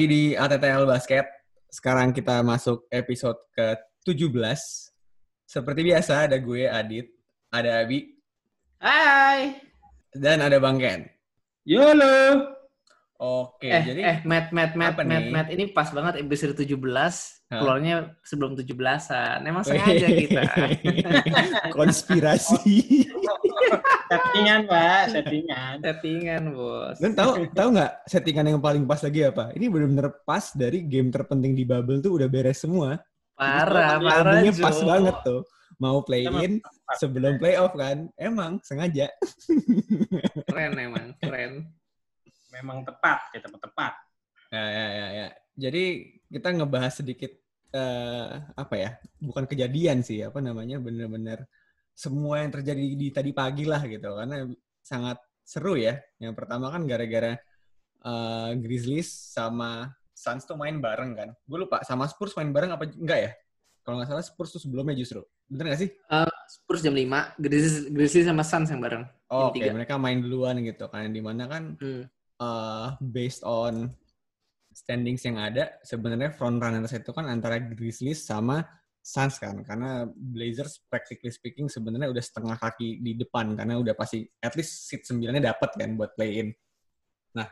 Lagi di ATTL Basket. Sekarang kita masuk episode ke-17. Seperti biasa ada gue, Adit, ada Abi, Hai. dan ada Bang Ken. YOLO. Oke, eh, jadi eh, Matt, Matt, Matt, Matt, nih? Matt, ini pas banget episode 17, Hah? keluarnya sebelum 17-an. Emang sengaja kita. konspirasi. Settingan, Pak. Settingan. Settingan, bos. Dan tahu tahu nggak settingan yang paling pas lagi apa? Ini benar-benar pas dari game terpenting di bubble tuh udah beres semua. Parah, parah, Jo. pas banget tuh. Mau play Emang in sebelum playoff kan? Emang sengaja. Keren emang, keren. Memang tepat, kita tepat. Ya, ya, ya, ya. Jadi kita ngebahas sedikit eh, apa ya? Bukan kejadian sih, apa namanya? Bener-bener semua yang terjadi di tadi pagi lah gitu. Karena sangat seru ya. Yang pertama kan gara-gara eh, Grizzlies sama Suns tuh main bareng kan. Gue lupa sama Spurs main bareng apa enggak ya? Kalau nggak salah Spurs tuh sebelumnya justru. Bener nggak sih? Spurs jam 5, Grizzlies, Grizzlies sama Suns yang bareng. Oh, Oke, tiga. mereka main duluan gitu. Karena di mana kan Hmm. Uh, based on standings yang ada, sebenarnya front runners itu kan antara Grizzlies sama Suns kan. Karena Blazers practically speaking sebenarnya udah setengah kaki di depan karena udah pasti at least seat 9-nya dapat kan buat play in. Nah,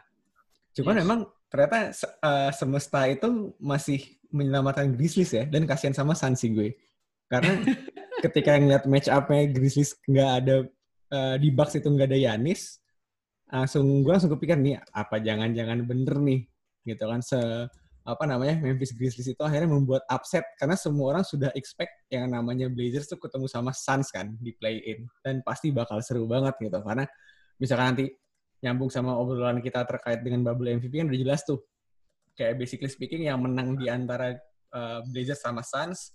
cuman Yes. memang ternyata uh, semesta itu masih menyelamatkan Grizzlies ya dan kasihan sama Suns sih gue. Karena ketika ngeliat match up-nya Grizzlies nggak ada uh, di Bucks itu nggak ada Yanis, langsung gue langsung kepikir nih apa jangan-jangan bener nih gitu kan se apa namanya Memphis Grizzlies itu akhirnya membuat upset karena semua orang sudah expect yang namanya Blazers tuh ketemu sama Suns kan di play in dan pasti bakal seru banget gitu karena misalkan nanti nyambung sama obrolan kita terkait dengan bubble MVP kan udah jelas tuh. Kayak basically speaking yang menang di antara uh, Blazers sama Suns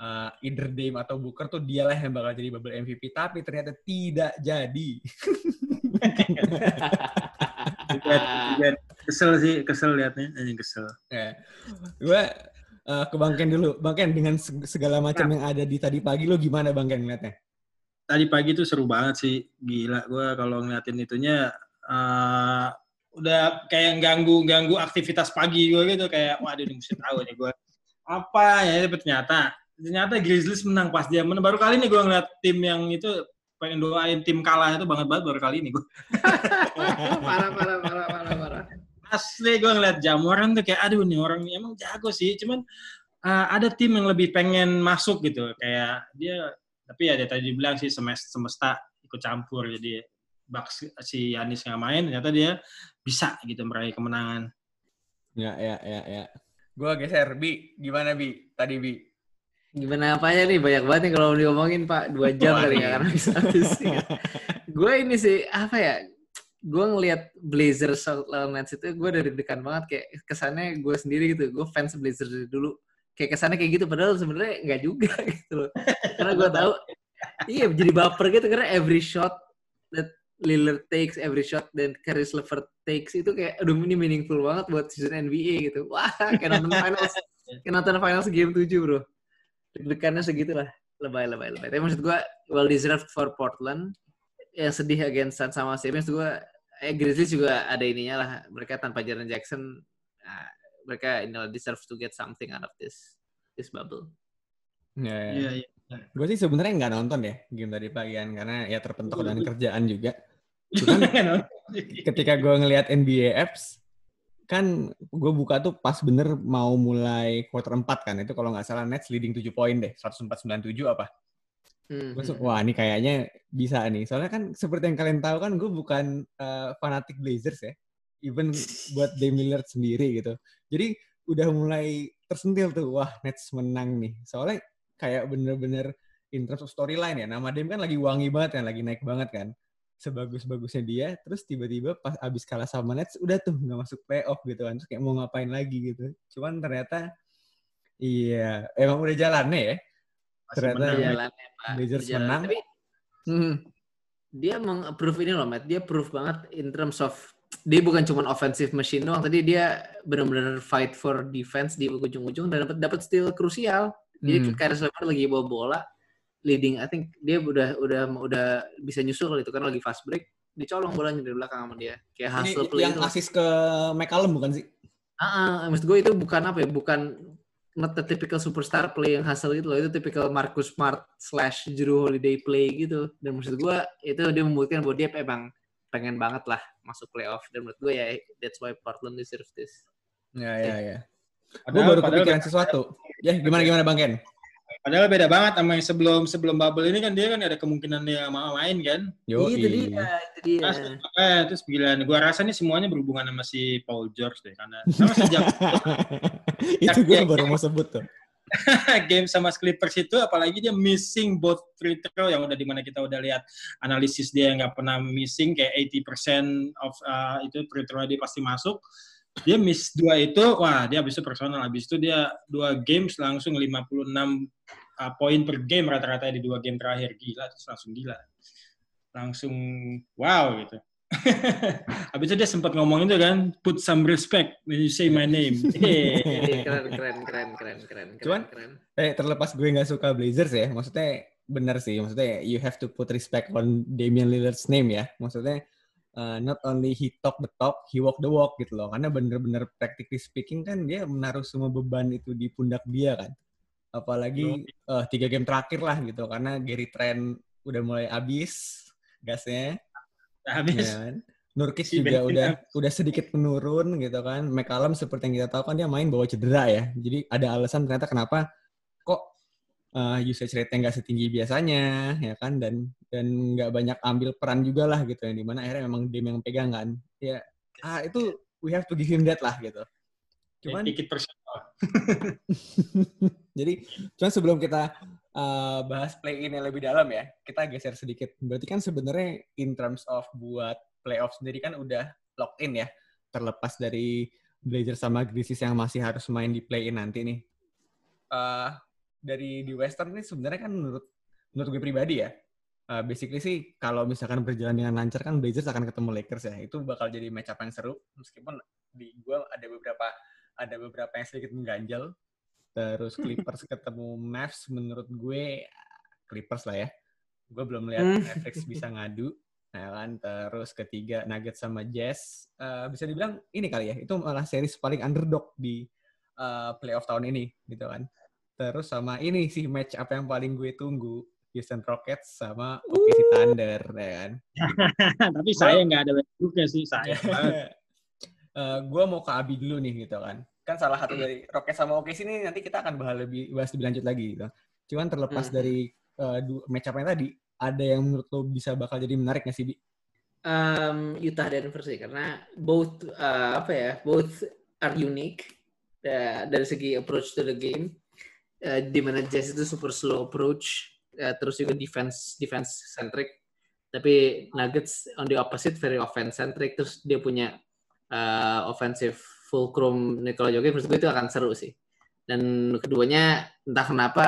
uh, either Dame atau Booker tuh dialah yang bakal jadi bubble MVP tapi ternyata tidak jadi. Kesel sih, kesel liatnya. Ini kesel. Ya. Gue uh, ke Bang Ken dulu. Bang Ken, dengan seg- segala macam yang ada di tadi pagi, lo gimana Bang Ken ngeliatnya? Tadi pagi tuh seru banget sih. Gila, gue kalau ngeliatin itunya eh, udah kayak ganggu ganggu aktivitas pagi gue gitu kayak waduh ini mesti tahu nih gue apa ya ternyata ternyata Grizzlies menang pas dia menang baru kali ini gue ngeliat tim yang itu pengen doain tim kalah itu banget banget baru kali ini gue parah, parah, parah, parah, parah. asli gue ngeliat Jamoran tuh kayak aduh nih orang ini emang jago sih cuman uh, ada tim yang lebih pengen masuk gitu kayak dia tapi ya dia tadi bilang sih semesta, semesta ikut campur jadi Bucks si Yanis nggak main ternyata dia bisa gitu meraih kemenangan Ya, ya, ya, ya. Gue geser. Bi, gimana Bi? Tadi Bi. Gimana apanya nih? Banyak banget nih kalau diomongin, Pak. Dua jam kali nggak akan habis-habis. gue ini sih, apa ya, gue ngelihat Blazers lawan Nets itu gue dari dekan banget. Kayak kesannya gue sendiri gitu gue fans Blazers dari dulu. Kayak kesannya kayak gitu padahal sebenarnya nggak juga gitu loh. Karena gue tahu iya jadi baper gitu. Karena every shot that Lillard takes every shot dan Caris LeVert takes itu kayak aduh ini meaningful banget buat season NBA gitu. Wah kayak nonton finals kayak nonton finals game 7 bro deg-degannya segitulah. Lebay lebay lebay. Tapi maksud gue well deserved for Portland. Yang sedih against Suns sama Sixers gue eh Grizzlies juga ada ininya lah. Mereka tanpa Jaren Jackson nah, mereka you know, deserve to get something out of this this bubble. Ya, ya. iya iya Gue sih sebenarnya nggak nonton ya game tadi pagian karena ya terpentok dengan kerjaan juga. Cuman ketika gue ngelihat NBA apps, kan gue buka tuh pas bener mau mulai quarter 4 kan. Itu kalau nggak salah Nets leading 7 poin deh. 104-97 apa. Gua hmm, Wah ini kayaknya bisa nih. Soalnya kan seperti yang kalian tahu kan gue bukan eh, fanatik Blazers ya. Even buat Dame Lillard sendiri gitu. Jadi udah mulai tersentil tuh. Wah Nets menang nih. Soalnya kayak bener-bener in terms of storyline ya. Nama Dame kan lagi wangi banget kan. Lagi naik banget kan. Sebagus-bagusnya dia. Terus tiba-tiba pas abis kalah sama Nets. Udah tuh nggak masuk playoff gitu kan. Terus kayak mau ngapain lagi gitu. Cuman ternyata Iya, emang udah jalannya ya. Masih Ternyata menang. ya. jalannya Pak Blazers Jalan. menang. tapi hmm, dia meng-approve ini loh Matt dia proof banget in terms of dia bukan cuma offensive machine doang tadi dia benar-benar fight for defense di ujung-ujung dan dapat dapat steal krusial jadi Hmm. Kyrie Leonard lagi bawa bola leading I think dia udah udah udah bisa nyusul kali itu kan lagi fast break dicolong bolanya dari belakang sama dia. Kayak hustle play yang itu. asis ke McCallum bukan sih? Ah, ah, maksud gue itu bukan apa ya, bukan not the typical superstar play yang hustle gitu loh, itu typical Marcus Smart slash Drew Holiday play gitu. Dan maksud gue itu dia membuktikan bahwa dia emang pengen banget lah masuk playoff. Dan menurut gue ya that's why Portland deserves this. Ya, ya, ya. Gue baru kepikiran sesuatu. Ya, gimana gimana Bang Ken? Padahal beda banget sama yang sebelum sebelum bubble ini kan dia kan ada kemungkinan dia mau main kan. Yo, itu dia, itu dia. Terus, eh, terus gila, gua rasa nih semuanya berhubungan sama si Paul George deh karena sama sejak itu gue baru mau sebut tuh. game sama Clippers itu apalagi dia missing both free throw yang udah di mana kita udah lihat analisis dia yang nggak pernah missing kayak 80% of uh, itu free throw dia pasti masuk dia miss dua itu wah dia habis itu personal. Habis itu dia dua games langsung 56 uh, poin per game rata-rata di dua game terakhir. Gila terus langsung gila. Langsung wow gitu. Habis itu dia sempat ngomong itu kan put some respect when you say my name. Hehehe. keren, keren, keren, keren, keren, Cuman, keren. Eh, terlepas gue nggak suka Blazers ya, maksudnya benar sih, maksudnya you have to put respect on Damian Lillard's name ya, maksudnya uh, not only he talk the talk, he walk the walk gitu loh, karena bener-bener practically speaking kan dia menaruh semua beban itu di pundak dia kan, apalagi uh, tiga game terakhir lah gitu, karena Gary Trent udah mulai habis gasnya, habis ya kan? Nurkic juga udah udah sedikit menurun gitu kan. McCallum seperti yang kita tahu kan dia main bawa cedera ya. Jadi ada alasan ternyata kenapa uh, usage rate-nya nggak setinggi biasanya ya kan dan dan nggak banyak ambil peran juga lah gitu yang di mana akhirnya memang dia yang pegang kan. Ya ah itu we have to give him that lah gitu. Cuman dikit personal jadi cuman sebelum kita uh, bahas play in yang lebih dalam ya, kita geser sedikit. Berarti kan sebenarnya in terms of buat playoff sendiri kan udah lock in ya, terlepas dari Blazers sama Grizzlies yang masih harus main di play in nanti nih. Uh, dari di Western ini sebenarnya kan menurut menurut gue pribadi ya, uh, basically sih kalau misalkan berjalan dengan lancar kan Blazers akan ketemu Lakers ya, itu bakal jadi match up yang seru. Meskipun di gue ada beberapa ada beberapa yang sedikit mengganjal terus Clippers ketemu Mavs menurut gue Clippers lah ya gue belum lihat Hmm. Mavericks bisa ngadu ya kan terus ketiga Nuggets sama Jazz Eh, bisa dibilang ini kali ya itu malah series paling underdog di eh, playoff tahun ini gitu kan terus sama ini sih match apa yang paling gue tunggu Houston Rockets sama OKC Thunder ya kan tapi saya nggak ada juga sih saya banget gue mau ke Abi dulu nih gitu kan. Kan salah satu dari Rockets sama OKC ini nanti kita akan bahas lebih bahas lebih lanjut lagi gitu. Cuman terlepas Hmm. dari uh, match up-nya tadi, ada yang menurut lo bisa bakal jadi menarik nggak sih, Bi? Um, Utah Denver sih karena both uh, apa ya both are unique uh, dari segi approach to the game uh, di mana Jazz itu super slow approach uh, terus juga defense defense centric. Tapi Nuggets on the opposite very offense centric. Terus dia punya uh, offensive fulcrum Nikola Jokic menurut gue itu akan seru sih. Dan keduanya entah kenapa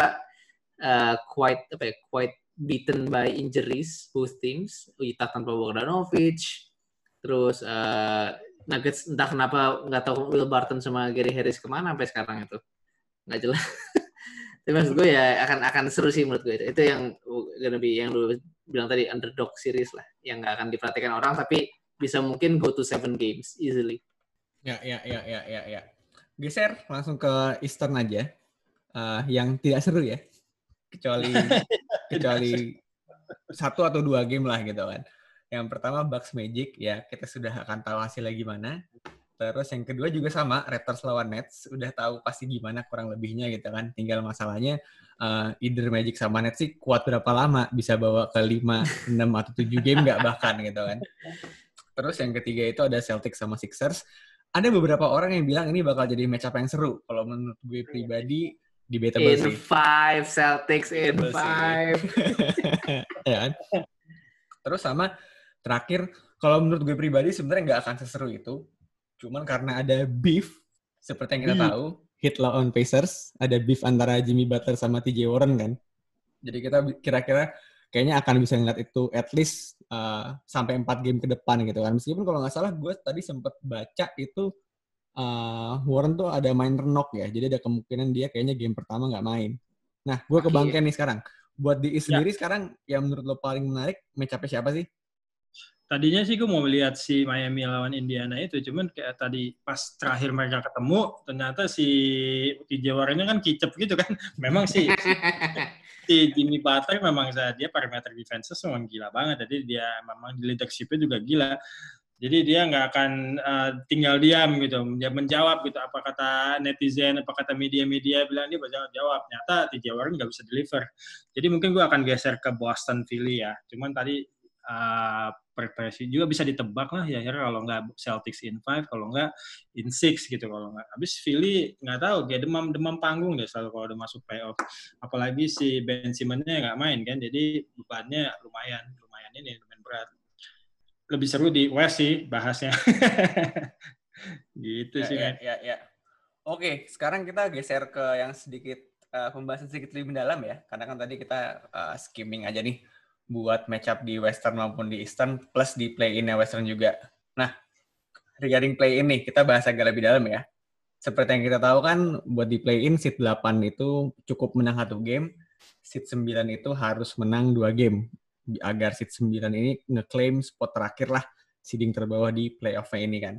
uh, quite apa ya quite beaten by injuries both teams. Utah tanpa Bogdanovic. Terus uh, Nuggets entah kenapa nggak tahu Will Barton sama Gary Harris ke mana sampai sekarang itu. Nggak jelas tapi maksud gue ya akan akan seru sih menurut gue itu itu yang gonna be yang lu bilang tadi underdog series lah yang nggak akan diperhatikan orang tapi bisa mungkin go to seven games easily Ya, ya, ya, ya, ya, ya. Geser langsung ke Eastern aja. Uh, yang tidak seru ya. Kecuali kecuali satu atau dua game lah gitu kan. Yang pertama Bucks Magic ya kita sudah akan tahu hasilnya gimana. Terus yang kedua juga sama Raptors lawan Nets udah tahu pasti gimana kurang lebihnya gitu kan. Tinggal masalahnya uh, either Magic sama Nets sih kuat berapa lama bisa bawa ke 5, 6 atau 7 game nggak bahkan gitu kan. Terus yang ketiga itu ada Celtics sama Sixers. Ada beberapa orang yang bilang ini bakal jadi match up yang seru. Kalau menurut gue pribadi debatable in sih. five Celtics in Betul five ya kan? Terus sama terakhir, kalau menurut gue pribadi sebenarnya nggak akan seseru itu. Cuman karena ada beef, seperti yang kita Hmm. tahu, hit lawan Pacers, ada beef antara Jimmy Butler sama TJ Warren kan. Jadi kita kira-kira kayaknya akan bisa ngeliat itu at least uh, sampai 4 game ke depan gitu kan. Meskipun kalau nggak salah gue tadi sempet baca itu uh, Warren tuh ada main renok ya. Jadi ada kemungkinan dia kayaknya game pertama nggak main. Nah, gue ke Iya. Bang Ken nih sekarang. Buat di Ya. sendiri sekarang yang menurut lo paling menarik match up siapa sih? Tadinya sih gue mau lihat si Miami lawan Indiana itu, cuman kayak tadi pas terakhir mereka ketemu, ternyata si TJ Warren kan kicep gitu kan. Memang sih si Jimmy Butler memang dia parameter defense memang gila banget. Jadi dia memang di leadership-nya juga gila. Jadi dia nggak akan uh, tinggal diam gitu, dia menjawab gitu apa kata netizen, apa kata media-media bilang dia berjawab jawab. Nyata TJ Warren nggak bisa deliver. Jadi mungkin gue akan geser ke Boston Philly ya. Cuman tadi uh, preferensi juga bisa ditebak lah ya kalau nggak Celtics in five kalau nggak in six gitu kalau nggak. Habis Philly nggak tahu kayak demam demam panggung deh selalu kalau udah masuk playoff. Apalagi si Ben Simmons-nya nggak main kan jadi bebannya lumayan lumayan ini lumayan berat. Lebih seru di West sih bahasnya. Gitu ya, sih ya, ya, ya. oke sekarang kita geser ke yang sedikit uh, pembahasan sedikit lebih mendalam ya karena kan tadi kita uh, skimming aja nih buat match up di Western maupun di Eastern plus di play-in-nya Western juga. Nah, regarding play-in nih, kita bahas agak lebih dalam ya. Seperti yang kita tahu kan, buat di play-in seat 8 itu cukup menang satu game, seat 9 itu harus menang dua game agar seat 9 ini ngeklaim spot terakhir lah seeding terbawah di playoff-nya ini kan.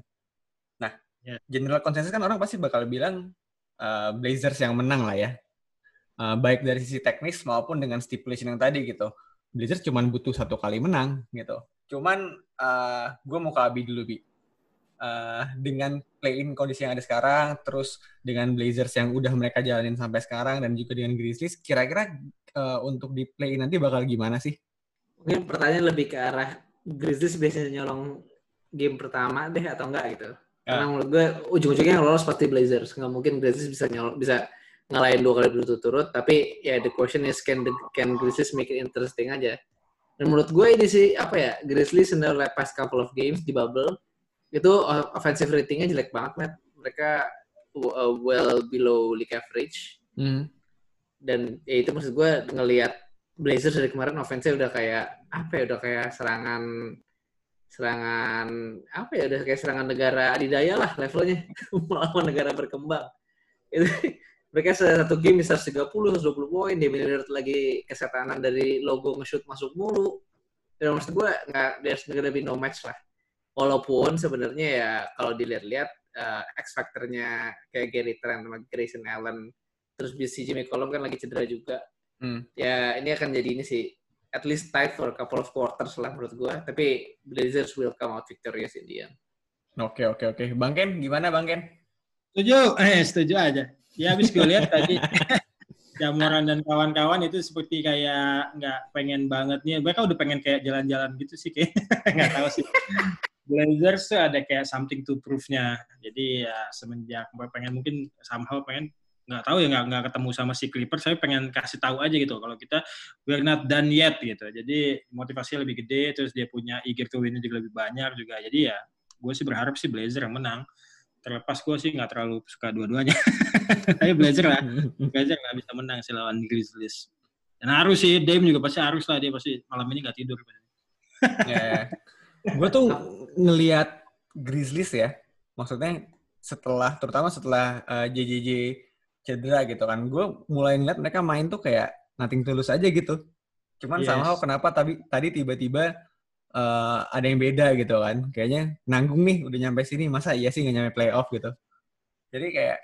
Nah, yeah. general konsensus kan orang pasti bakal bilang uh, Blazers yang menang lah ya. Uh, baik dari sisi teknis maupun dengan stipulation yang tadi gitu Blazers cuma butuh satu kali menang gitu. Cuman uh, eh, gue mau ke Abi dulu bi. Uh, dengan play-in kondisi yang ada sekarang, terus dengan Blazers yang udah mereka jalanin sampai sekarang dan juga dengan Grizzlies, kira-kira uh, untuk di play-in nanti bakal gimana sih? Mungkin pertanyaan lebih ke arah Grizzlies biasanya nyolong game pertama deh atau enggak gitu. Ya. Karena menurut gue ujung-ujungnya yang lolos pasti Blazers. Nggak mungkin Grizzlies bisa nyolong, bisa ngalahin dua kali berturut-turut tapi ya the question is can the, can Grizzlies make it interesting aja dan menurut gue ini sih apa ya Grizzlies in the past couple of games di bubble itu offensive ratingnya jelek banget Matt. mereka uh, well below league average mm. dan ya itu maksud gue ngelihat Blazers dari kemarin offensive udah kayak apa ya udah kayak serangan serangan apa ya udah kayak serangan negara adidaya lah levelnya melawan negara berkembang itu mereka satu game bisa 30, 120 poin, dia Lillard lagi kesetanan dari logo nge-shoot masuk mulu. Dan maksud gue, nggak, there's gonna be no match lah. Walaupun sebenarnya ya kalau dilihat-lihat uh, X factornya kayak Gary Trent sama Grayson Allen, terus si Jimmy Colum kan lagi cedera juga. Hmm. Ya ini akan jadi ini sih, at least tight for a couple of quarters lah menurut gue. Tapi Blazers will come out victorious in the end. Oke, oke, oke. Bang Ken, gimana Bang Ken? Setuju, eh setuju aja. Ya habis gue lihat tadi Jamuran dan kawan-kawan itu seperti kayak nggak pengen banget nih. Mereka udah pengen kayak jalan-jalan gitu sih kayak nggak tahu sih. Blazers tuh ada kayak something to prove-nya. Jadi ya semenjak pengen mungkin somehow pengen nggak tahu ya nggak nggak ketemu sama si Clippers saya pengen kasih tahu aja gitu kalau kita we're not done yet gitu jadi motivasinya lebih gede terus dia punya eager to win juga lebih banyak juga jadi ya gue sih berharap sih Blazer yang menang terlepas gue sih nggak terlalu suka dua-duanya. Tapi belajar lah. Belajar nggak bisa menang sih lawan Grizzlies. Dan harus sih Dame juga pasti harus lah dia pasti malam ini nggak tidur. Ya, gue tuh ngelihat Grizzlies ya maksudnya setelah terutama setelah uh, eh, JJJ cedera gitu kan gue mulai ngeliat mereka main tuh kayak nating tulus aja gitu. Cuman yes. somehow kenapa tadi tadi tiba-tiba uh, ada yang beda gitu kan. Kayaknya nanggung nih udah nyampe sini, masa iya sih nggak nyampe playoff gitu. Jadi kayak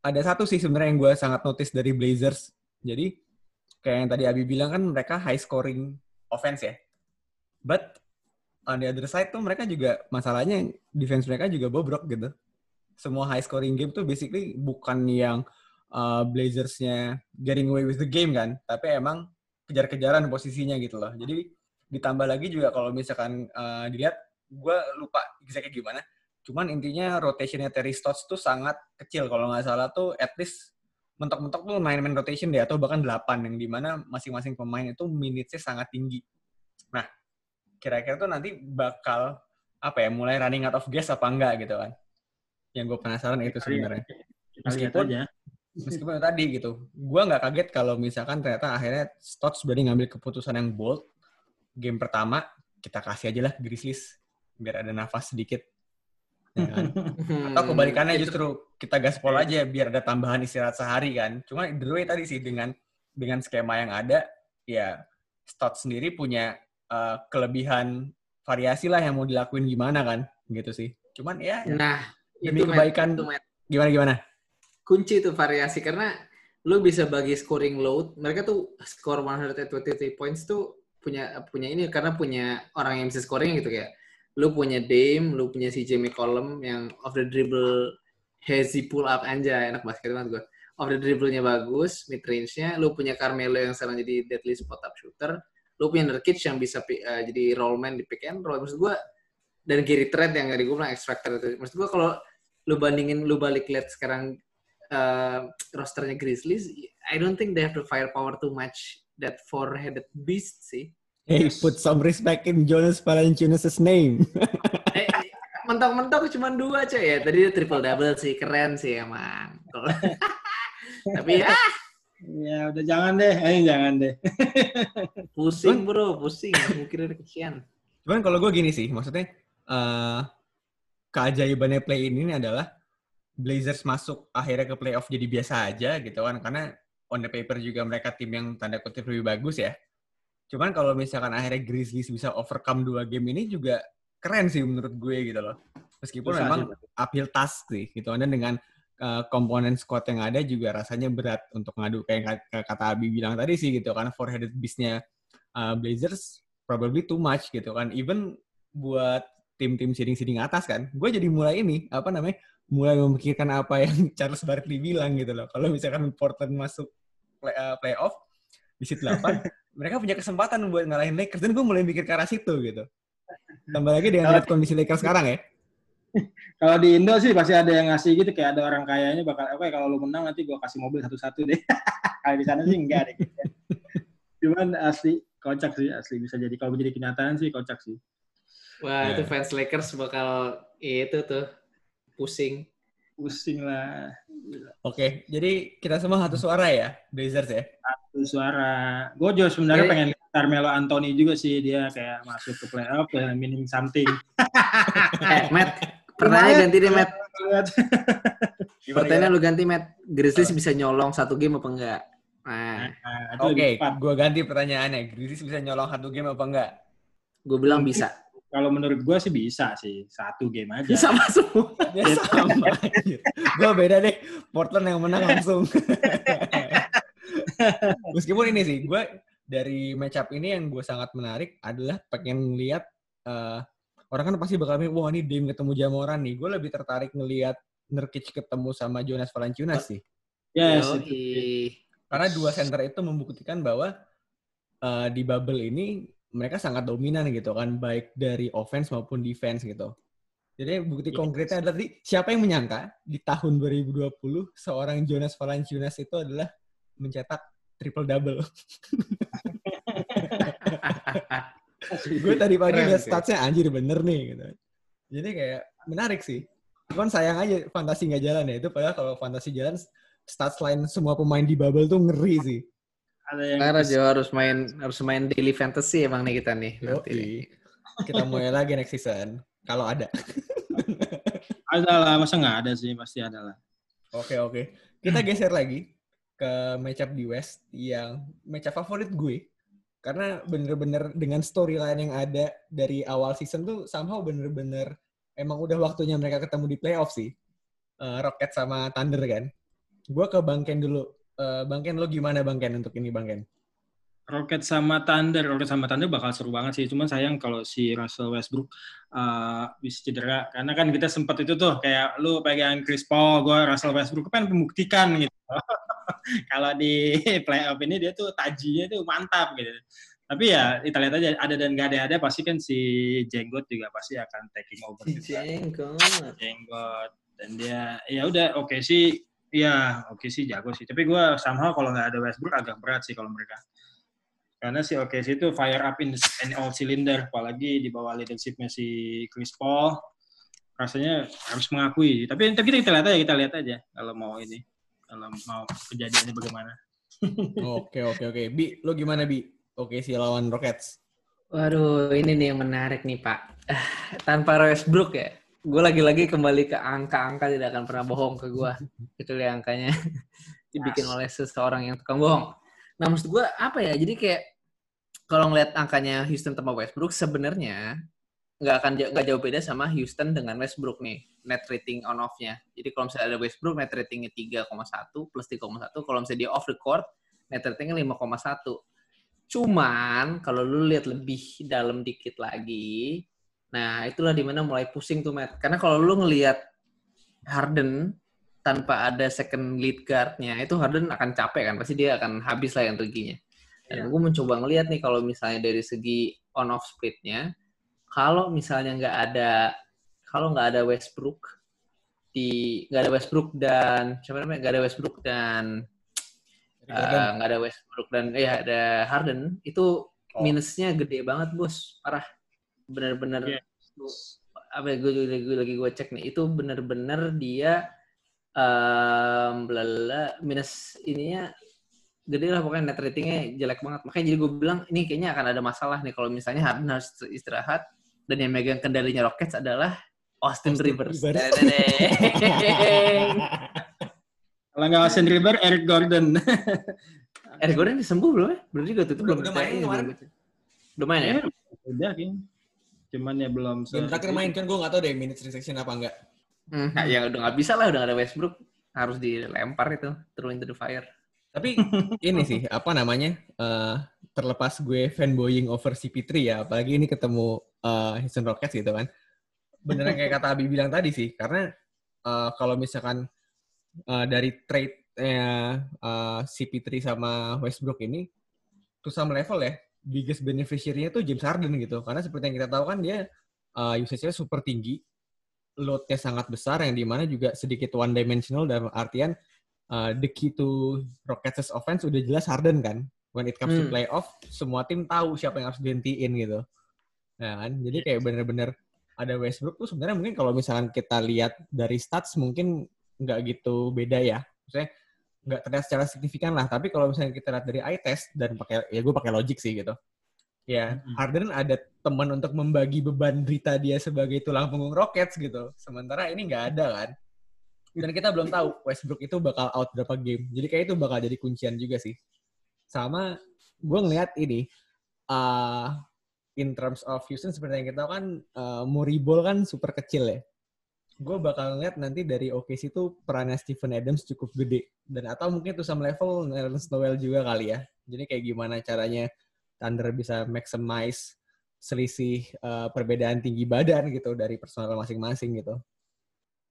ada satu sih sebenarnya yang gue sangat notice dari Blazers. Jadi kayak yang tadi Abi bilang kan mereka high scoring offense ya. But on the other side tuh mereka juga masalahnya defense mereka juga bobrok gitu. Semua high scoring game tuh basically bukan yang uh, Blazersnya getting away with the game kan, tapi emang kejar-kejaran posisinya gitu loh. Jadi ditambah lagi juga kalau misalkan uh, dilihat gue lupa exactly gimana. Cuman intinya rotationnya Terry Stotts tuh sangat kecil. Kalau nggak salah tuh at least mentok-mentok tuh main main rotation deh atau bahkan 8 yang di mana masing-masing pemain itu minutesnya sangat tinggi. Nah kira-kira tuh nanti bakal apa ya mulai running out of gas apa enggak gitu kan? Yang gue penasaran itu sebenarnya. Meskipun meskipun tadi gitu gue nggak kaget kalau misalkan ternyata akhirnya Stotts berani ngambil keputusan yang bold game pertama kita kasih aja lah Grizzlies biar ada nafas sedikit. Ya kan? Atau kebalikannya justru kita gaspol aja biar ada tambahan istirahat sehari kan. Cuma the way tadi sih dengan dengan skema yang ada ya Stott sendiri punya uh, kelebihan variasi lah yang mau dilakuin gimana kan, gitu sih. Cuman ya Nah, demi itu, kebaikan Itu, gimana gimana. kunci itu variasi karena lu bisa bagi scoring load. Mereka tuh score 123 points tuh punya punya ini karena punya orang yang bisa scoring gitu kayak lu punya Dame, lu punya CJ McCollum yang off the dribble hazy pull up aja enak basket banget gue. Off the dribble-nya bagus, mid range-nya, lu punya Carmelo yang sekarang jadi deadly spot up shooter, lu punya Nurkic yang bisa eh, jadi rollman di pick and roll. Maksud gue dan Gary Trent yang tadi gue bilang X Factor itu. Maksud gue kalau lu bandingin lu balik lihat sekarang uh, rosternya Grizzlies, I don't think they have the firepower to match that four-headed beast sih. Hey, Yes. put some respect in Jonas Valanciunas' name. Eh, mentok-mentok cuma dua coy ya. Tadi dia triple double sih, keren sih emang. Tapi ya Ya udah jangan deh, eh jangan deh. pusing bro, pusing. Mungkin kesian. Cuman kalau gue gini sih, maksudnya eh keajaibannya play ini adalah Blazers masuk akhirnya ke playoff jadi biasa aja gitu kan, karena on the paper juga mereka tim yang tanda kutip lebih bagus ya. Cuman kalau misalkan akhirnya Grizzlies bisa overcome dua game ini juga keren sih menurut gue gitu loh. Meskipun Susah memang sih. uphill task sih gitu. Dan dengan uh, komponen squad yang ada juga rasanya berat untuk ngadu kayak kata Abi bilang tadi sih gitu kan four-headed beast-nya uh, Blazers probably too much gitu kan. Even buat tim-tim seeding-seeding atas kan. Gue jadi mulai ini apa namanya? mulai memikirkan apa yang Charles Barkley bilang gitu loh. Kalau misalkan Portland masuk play, uh, playoff di seat 8, mereka punya kesempatan buat ngalahin Lakers dan gue mulai mikir ke arah situ gitu. Tambah lagi dengan lihat kondisi Lakers sekarang ya. Kalau di Indo sih pasti ada yang ngasih gitu kayak ada orang kayanya bakal oke kalau lu menang nanti gua kasih mobil satu-satu deh. kalau di sana sih enggak deh. Gitu. Cuman asli kocak sih asli bisa jadi kalau menjadi kenyataan sih kocak sih. Wah, Ya. itu fans Lakers bakal itu tuh pusing. Pusing lah. Oke, jadi kita semua satu suara ya, Blazers ya. Satu suara. Gue juga sebenarnya Jadi- pengen Carmelo Anthony juga sih dia kayak masuk ke playoff ya meaning something. Eh, Matt, pertanyaan ganti deh, Matt. Lihat. Pertanyaan lu ganti, Matt. Grizzlies bisa nyolong satu game apa enggak? Nah, Nah, Oke, tepat. gue ganti pertanyaannya. Grizzlies bisa nyolong satu game apa enggak? gue bilang bisa. Kalau menurut gue sih bisa sih satu game aja. Sama semua. Ya sama. gue beda deh. Portland yang menang langsung. Meskipun ini sih, gue dari match up ini yang gue sangat menarik adalah pengen lihat eh, orang kan pasti bakal mikir, wah ini Dame ketemu Jamoran nih. Gue lebih tertarik ngelihat Nurkic ketemu sama Jonas Valanciunas sih. Yes. Yoi. Karena dua center itu membuktikan bahwa eh, di bubble ini mereka sangat dominan gitu kan, baik dari offense maupun defense gitu. Jadi bukti Yes. konkretnya adalah tadi siapa yang menyangka di tahun 2020 seorang Jonas Valanciunas itu adalah mencetak triple double. Gue tadi pagi lihat statsnya anjir bener nih gitu. Jadi kayak menarik sih. Cuman sayang aja fantasi nggak jalan ya. Itu padahal kalau fantasi jalan stats lain semua pemain di bubble tuh ngeri sih. Ada yang Karena Jo harus main harus main daily fantasy emang nih kita nih. Nanti nih. Kita mulai lagi next season. Kalau ada. ada lah, masa nggak ada sih pasti ada lah. Oke, oke. Kita geser lagi ke matchup di West yang matchup favorit gue. Karena bener-bener dengan storyline yang ada dari awal season tuh somehow bener-bener emang udah waktunya mereka ketemu di playoff sih. Eh, Rocket sama Thunder kan. Gue ke Bang Ken dulu. Eh, Bang Ken, lo gimana Bang Ken untuk ini Bang Ken? Rocket sama Thunder, Rocket sama Thunder bakal seru banget sih. Cuman sayang kalau si Russell Westbrook uh, bisa cedera. Karena kan kita sempat itu tuh kayak lu pegang Chris Paul, gue Russell Westbrook kan membuktikan gitu. kalau di playoff ini dia tuh tajinya tuh mantap gitu. Tapi ya kita lihat aja ada dan gak ada ada pasti kan si Jenggot juga pasti akan taking over juga. Jenggot. Jenggot dan dia ya udah oke sih ya oke sih jago sih tapi gue somehow kalau nggak ada Westbrook agak berat sih kalau mereka karena si oke sih itu fire up in, the, in all cylinder apalagi di bawah leadershipnya si Chris Paul rasanya harus mengakui tapi tapi kita, kita lihat aja kita lihat aja kalau mau ini kalau mau kejadiannya bagaimana Oke, oke, oke. Bi, lo gimana Bi? Oke sih lawan Rockets. Waduh, ini nih yang menarik nih Pak. Tanpa Westbrook ya, gue lagi-lagi kembali ke angka-angka tidak akan pernah bohong ke gue. Itu ya angkanya dibikin oleh seseorang yang tukang bohong. Nah maksud gue apa ya? Jadi kayak kalau ngeliat angkanya Houston tanpa Westbrook sebenarnya nggak akan nggak jauh beda sama Houston dengan Westbrook nih net rating on off-nya. Jadi kalau misalnya ada Westbrook net ratingnya 3,1 plus 3,1, kalau misalnya dia off the court net ratingnya 5,1. Cuman kalau lu lihat lebih dalam dikit lagi, nah itulah di mana mulai pusing tuh Matt. Karena kalau lu ngelihat Harden tanpa ada second lead guard-nya, itu Harden akan capek kan, pasti dia akan habis lah energinya. Dan Iya. gue mencoba ngelihat nih kalau misalnya dari segi on off split-nya, kalau misalnya nggak ada kalau nggak ada Westbrook di nggak ada Westbrook dan siapa namanya nggak ada Westbrook dan eh, nggak ada Westbrook dan ya ada Harden itu Oh. minusnya gede banget bos parah bener-bener Iya. apa ya, gue lagi lagi gue cek nih itu bener-bener dia um, belala minus ininya gede lah pokoknya net ratingnya jelek banget makanya jadi gue bilang ini kayaknya akan ada masalah nih kalau misalnya Harden harus istirahat dan yang megang kendalinya Rockets adalah Austin, Austin Rivers. Rivers. Kalau nggak Austin River, Eric Gordon. Eric Gordon udah sembuh belum ya? Belum juga tuh, Udah- belum udah main kemarin. belum. Udah main ya? Udah, King. Cuman ya belum. Game terakhir main kan gue nggak tahu deh minutes restriction apa enggak. Hmm, nah, ya udah nggak bisa lah, udah nggak ada Westbrook. Harus dilempar itu, throw into the fire. Tapi ini sih apa namanya eh, terlepas gue fanboying over CP3 ya, apalagi ini ketemu eh, Houston Rockets gitu kan. Beneran kayak kata Abi bilang tadi sih, karena eh, kalau misalkan eh, dari trade-nya eh, CP3 sama Westbrook ini to some level ya, biggest beneficiary-nya tuh James Harden gitu. Karena seperti yang kita tahu kan dia uh, usage-nya super tinggi, load-nya sangat besar yang di mana juga sedikit one dimensional dalam artian uh, the key to Rockets' offense udah jelas Harden kan. When it comes to Hmm. playoff, semua tim tahu siapa yang harus dihentiin gitu. Nah kan, jadi kayak bener-bener ada Westbrook tuh sebenarnya mungkin kalau misalkan kita lihat dari stats mungkin nggak gitu beda ya. Maksudnya nggak terlihat secara signifikan lah. Tapi kalau misalnya kita lihat dari eye test dan pakai ya gue pakai logic sih gitu. Ya, Mm-mm. Harden ada teman untuk membagi beban derita dia sebagai tulang punggung Rockets gitu. Sementara ini nggak ada kan. Dan kita belum tahu Westbrook itu bakal out berapa game. Jadi kayak itu bakal jadi kuncian juga sih. Sama gue ngelihat ini uh, in terms of Houston seperti yang kita tahu kan uh, Murray Ball kan super kecil ya. Gue bakal ngeliat nanti dari OKC itu perannya Stephen Adams cukup gede dan atau mungkin tuh some level Nerlens Noel juga kali ya. Jadi kayak gimana caranya Thunder bisa maximize selisih uh, perbedaan tinggi badan gitu dari personal masing-masing gitu.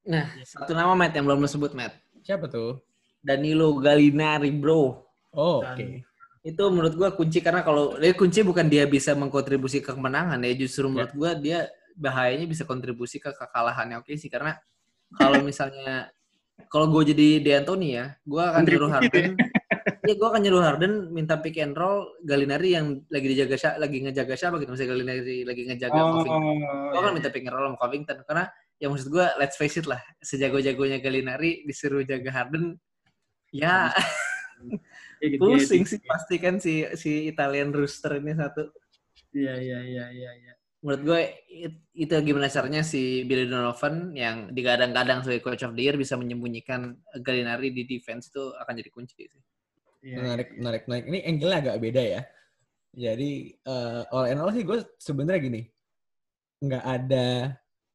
Nah, satu nama Matt yang belum lo sebut Matt. Siapa tuh? Danilo Gallinari, bro. Oh, oke. Itu menurut gua kunci karena kalau dia kunci bukan dia bisa mengkontribusi ke kemenangan ya, justru menurut gua dia bahayanya bisa kontribusi ke kekalahannya oke sih karena kalau misalnya kalau gue jadi D'Antoni ya, gue akan nyuruh Harden. Iya, gue akan nyuruh Harden minta pick and roll Galinari yang lagi dijaga siapa, lagi ngejaga siapa gitu. Misalnya Galinari lagi ngejaga Oh, Covington. Gue akan iya. minta pick and roll sama Covington karena ya maksud gue let's face it lah, sejago-jagonya Galinari disuruh jaga Harden, ya Iya, pusing gitu. sih pasti kan si si Italian rooster ini satu. Iya, iya, iya, iya, iya. Menurut gue it- itu gimana caranya si Billy Donovan yang digadang-gadang sebagai coach of the year bisa menyembunyikan Galinari di defense itu akan jadi kunci sih. Iya, menarik, iya, iya. menarik, menarik. Ini angle-nya agak beda ya. Jadi eh, all in all sih gue sebenarnya gini, nggak ada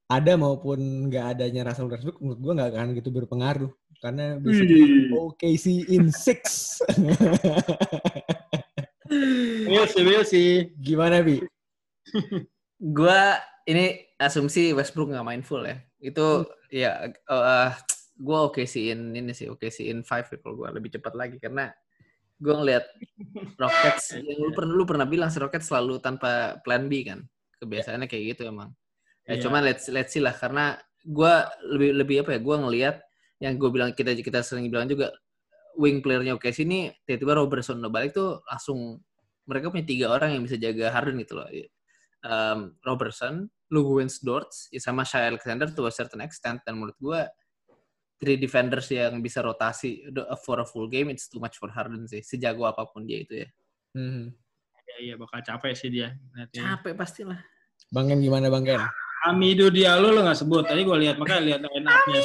ada maupun nggak adanya Russell Westbrook menurut gue nggak akan gitu berpengaruh karena basically Wih. OKC in six. Will sih, Will sih. Gimana bi? Gua ini asumsi Westbrook nggak main full ya. Itu ya eh gue oke sih in ini sih oke sih in five ya kalau gue lebih cepat lagi karena gue ngeliat Rockets yang lu pernah lu pernah bilang si Rockets selalu tanpa plan B kan kebiasaannya kayak gitu emang. Ya, Iya. Cuman let's let's see lah karena gue lebih lebih apa ya gue ngelihat yang gue bilang kita kita sering bilang juga wing playernya oke sini tiba-tiba Robertson udah balik tuh langsung mereka punya tiga orang yang bisa jaga Harden gitu loh. Um, Robertson, Lou Dort, ya sama Shai Alexander to a certain extent dan menurut gue three defenders yang bisa rotasi for a full game it's too much for Harden sih sejago apa pun dia itu ya Hmm. Iya, iya, bakal capek sih dia. Nanti. capek pastilah Bang Ken gimana Bang Ken? Hamidu Diallo lo nggak sebut. Tadi gue lihat, makanya lihat line up-nya.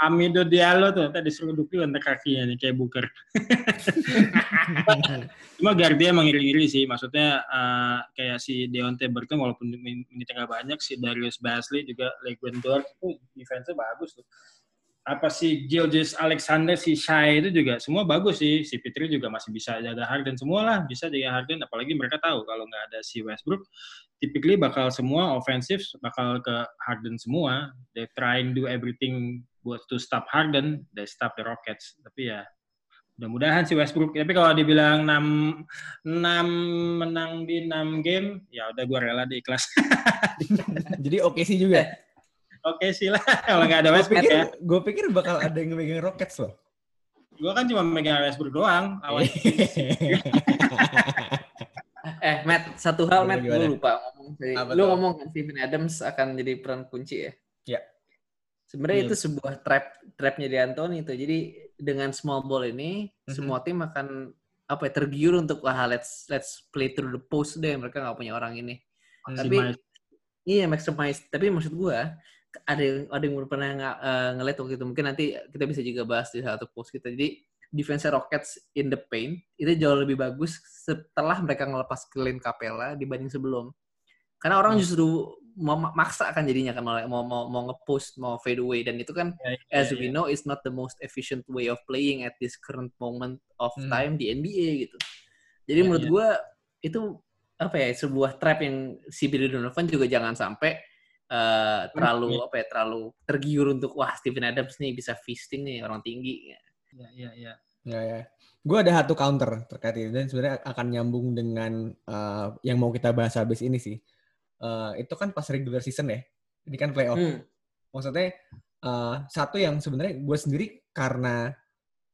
Hamido Diallo tuh tadi disuruh dukli untuk kakinya nih kayak buker. Cuma Gardia emang iri-iri sih, maksudnya uh, kayak si Deontay Burton walaupun minitnya nggak banyak, si Darius Basley juga Leguendor itu defense-nya bagus tuh. Apa si Gilgis Alexander si Shai itu juga semua bagus sih. Si Fitri juga masih bisa jaga Harden semua lah bisa jaga Harden apalagi mereka tahu kalau nggak ada si Westbrook typically bakal semua ofensif bakal ke Harden semua. They trying do everything buat to stop Harden they stop the Rockets tapi ya mudah-mudahan si Westbrook tapi kalau dibilang 6 6 menang di 6 game ya udah gue rela di kelas jadi oke okay sih juga Oke sih lah kalau nggak ada Westbrook pikir, ya. Gue pikir bakal ada yang megang Rockets loh. Gue kan cuma megang Westbrook doang. eh, Matt, satu hal Matt, gue lupa ngomong. Lu ngomong kan Steven Adams akan jadi peran kunci ya? Ya. Sebenarnya hmm. itu sebuah trap trapnya di Anthony itu. Jadi dengan small ball ini mm-hmm. semua tim akan apa ya tergiur untuk wah let's let's play through the post deh mereka nggak punya orang ini. Maximize. Tapi iya maximize. Tapi maksud gue ada yang ada yang pernah ng uh, eh, ngeliat waktu itu mungkin nanti kita bisa juga bahas di satu post kita jadi defense Rockets in the paint itu jauh lebih bagus setelah mereka ngelepas Clint Capella dibanding sebelum karena orang hmm. justru mau maksa kan jadinya kan mau mau mau ngepost mau fade away dan itu kan yeah, yeah, as we yeah. know is not the most efficient way of playing at this current moment of hmm. time di NBA gitu jadi yeah, menurut yeah. gue itu apa ya sebuah trap yang si Billy Donovan juga jangan sampai uh, terlalu ya. apa ya terlalu tergiur untuk wah Steven Adams nih bisa feasting nih orang tinggi. Ya ya ya. Ya ya. Gue ada satu counter terkait ini dan sebenarnya akan nyambung dengan uh, yang mau kita bahas habis ini sih. Uh, itu kan pas regular season ya. Ini kan playoff. Hmm. Maksudnya uh, satu yang sebenarnya gue sendiri karena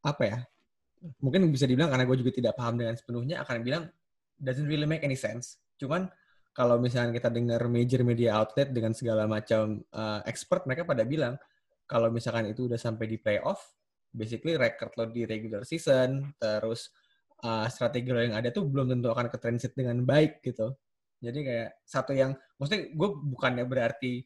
apa ya? Mungkin bisa dibilang karena gue juga tidak paham dengan sepenuhnya akan bilang doesn't really make any sense. Cuman kalau misalnya kita dengar major media outlet dengan segala macam uh, expert, mereka pada bilang kalau misalkan itu udah sampai di playoff, basically record lo di regular season, terus uh, strategi lo yang ada tuh belum tentu akan ke transit dengan baik gitu. Jadi kayak satu yang, maksudnya gue bukannya berarti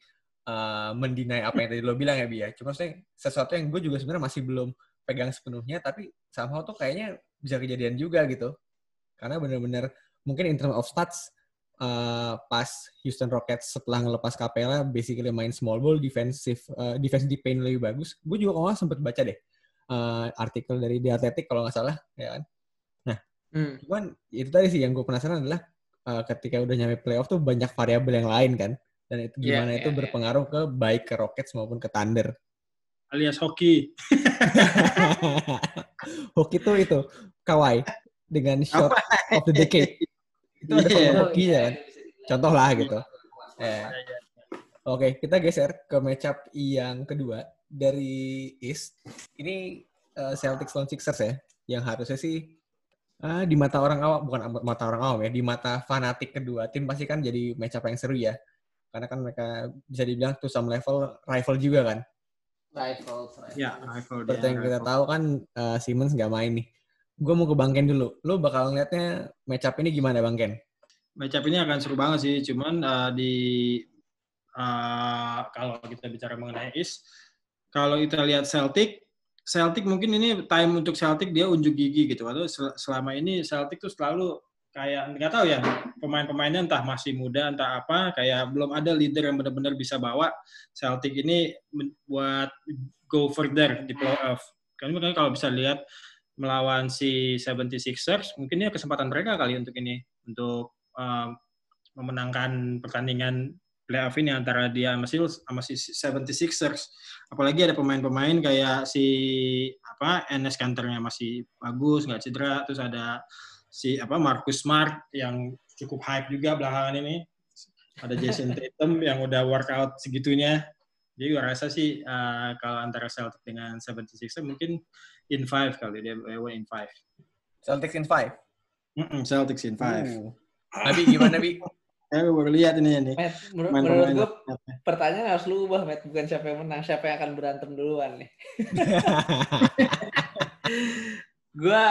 uh, mendinai apa yang tadi lo bilang ya Bia, ya. cuma maksudnya sesuatu yang gue juga sebenarnya masih belum pegang sepenuhnya, tapi somehow tuh kayaknya bisa kejadian juga gitu. Karena bener-bener mungkin in terms of stats, uh, pas Houston Rockets setelah ngelepas Capella basically main small ball defensive uh, defense di paint lebih bagus. Gue juga kalau sempet baca deh uh, artikel dari The Athletic kalau nggak salah ya kan. Nah, hmm. cuman itu tadi sih yang gue penasaran adalah uh, ketika udah nyampe playoff tuh banyak variabel yang lain kan. Dan itu iya, gimana yeah, itu yeah, berpengaruh yeah. ke baik ke Rockets maupun ke Thunder. Alias hoki. hoki tuh itu Kawhi dengan shot of the decade itu ada yeah. hokinya kan contoh lah gitu eh. oke kita geser ke matchup yang kedua dari East ini uh, Celtics lawan Sixers ya yang harusnya sih uh, di mata orang awam bukan mata orang awam ya di mata fanatik kedua tim pasti kan jadi matchup yang seru ya karena kan mereka bisa dibilang tuh some level rival juga kan rival, rival. ya rival seperti yang kita tahu kan uh, Simmons nggak main nih gue mau ke Bang Ken dulu. Lo bakal ngeliatnya match up ini gimana Bang Ken? Match up ini akan seru banget sih. Cuman uh, di uh, kalau kita bicara mengenai East, kalau kita lihat Celtic, Celtic mungkin ini time untuk Celtic dia unjuk gigi gitu. Atau selama ini Celtic tuh selalu kayak nggak tahu ya pemain-pemainnya entah masih muda entah apa kayak belum ada leader yang benar-benar bisa bawa Celtic ini buat go further di playoff. Kan kalau bisa lihat melawan si 76ers, mungkin ini kesempatan mereka kali untuk ini untuk uh, memenangkan pertandingan playoff ini antara dia sama si, sama si 76ers. Apalagi ada pemain-pemain kayak si apa Enes Kanternya masih bagus, nggak cedera. Terus ada si apa Marcus Smart yang cukup hype juga belakangan ini. Ada Jason Tatum yang udah workout segitunya. Jadi gue rasa sih uh, kalau antara Celtic dengan 76ers mungkin in five kali dia away in five. Celtics in five. Mm -mm, Celtics in five. Uh. Abi gimana bi? Gue baru lihat ini ini. Matt, menur menurut gue pertanyaan harus lu ubah, Matt. Bukan siapa yang menang, siapa yang akan berantem duluan nih. gue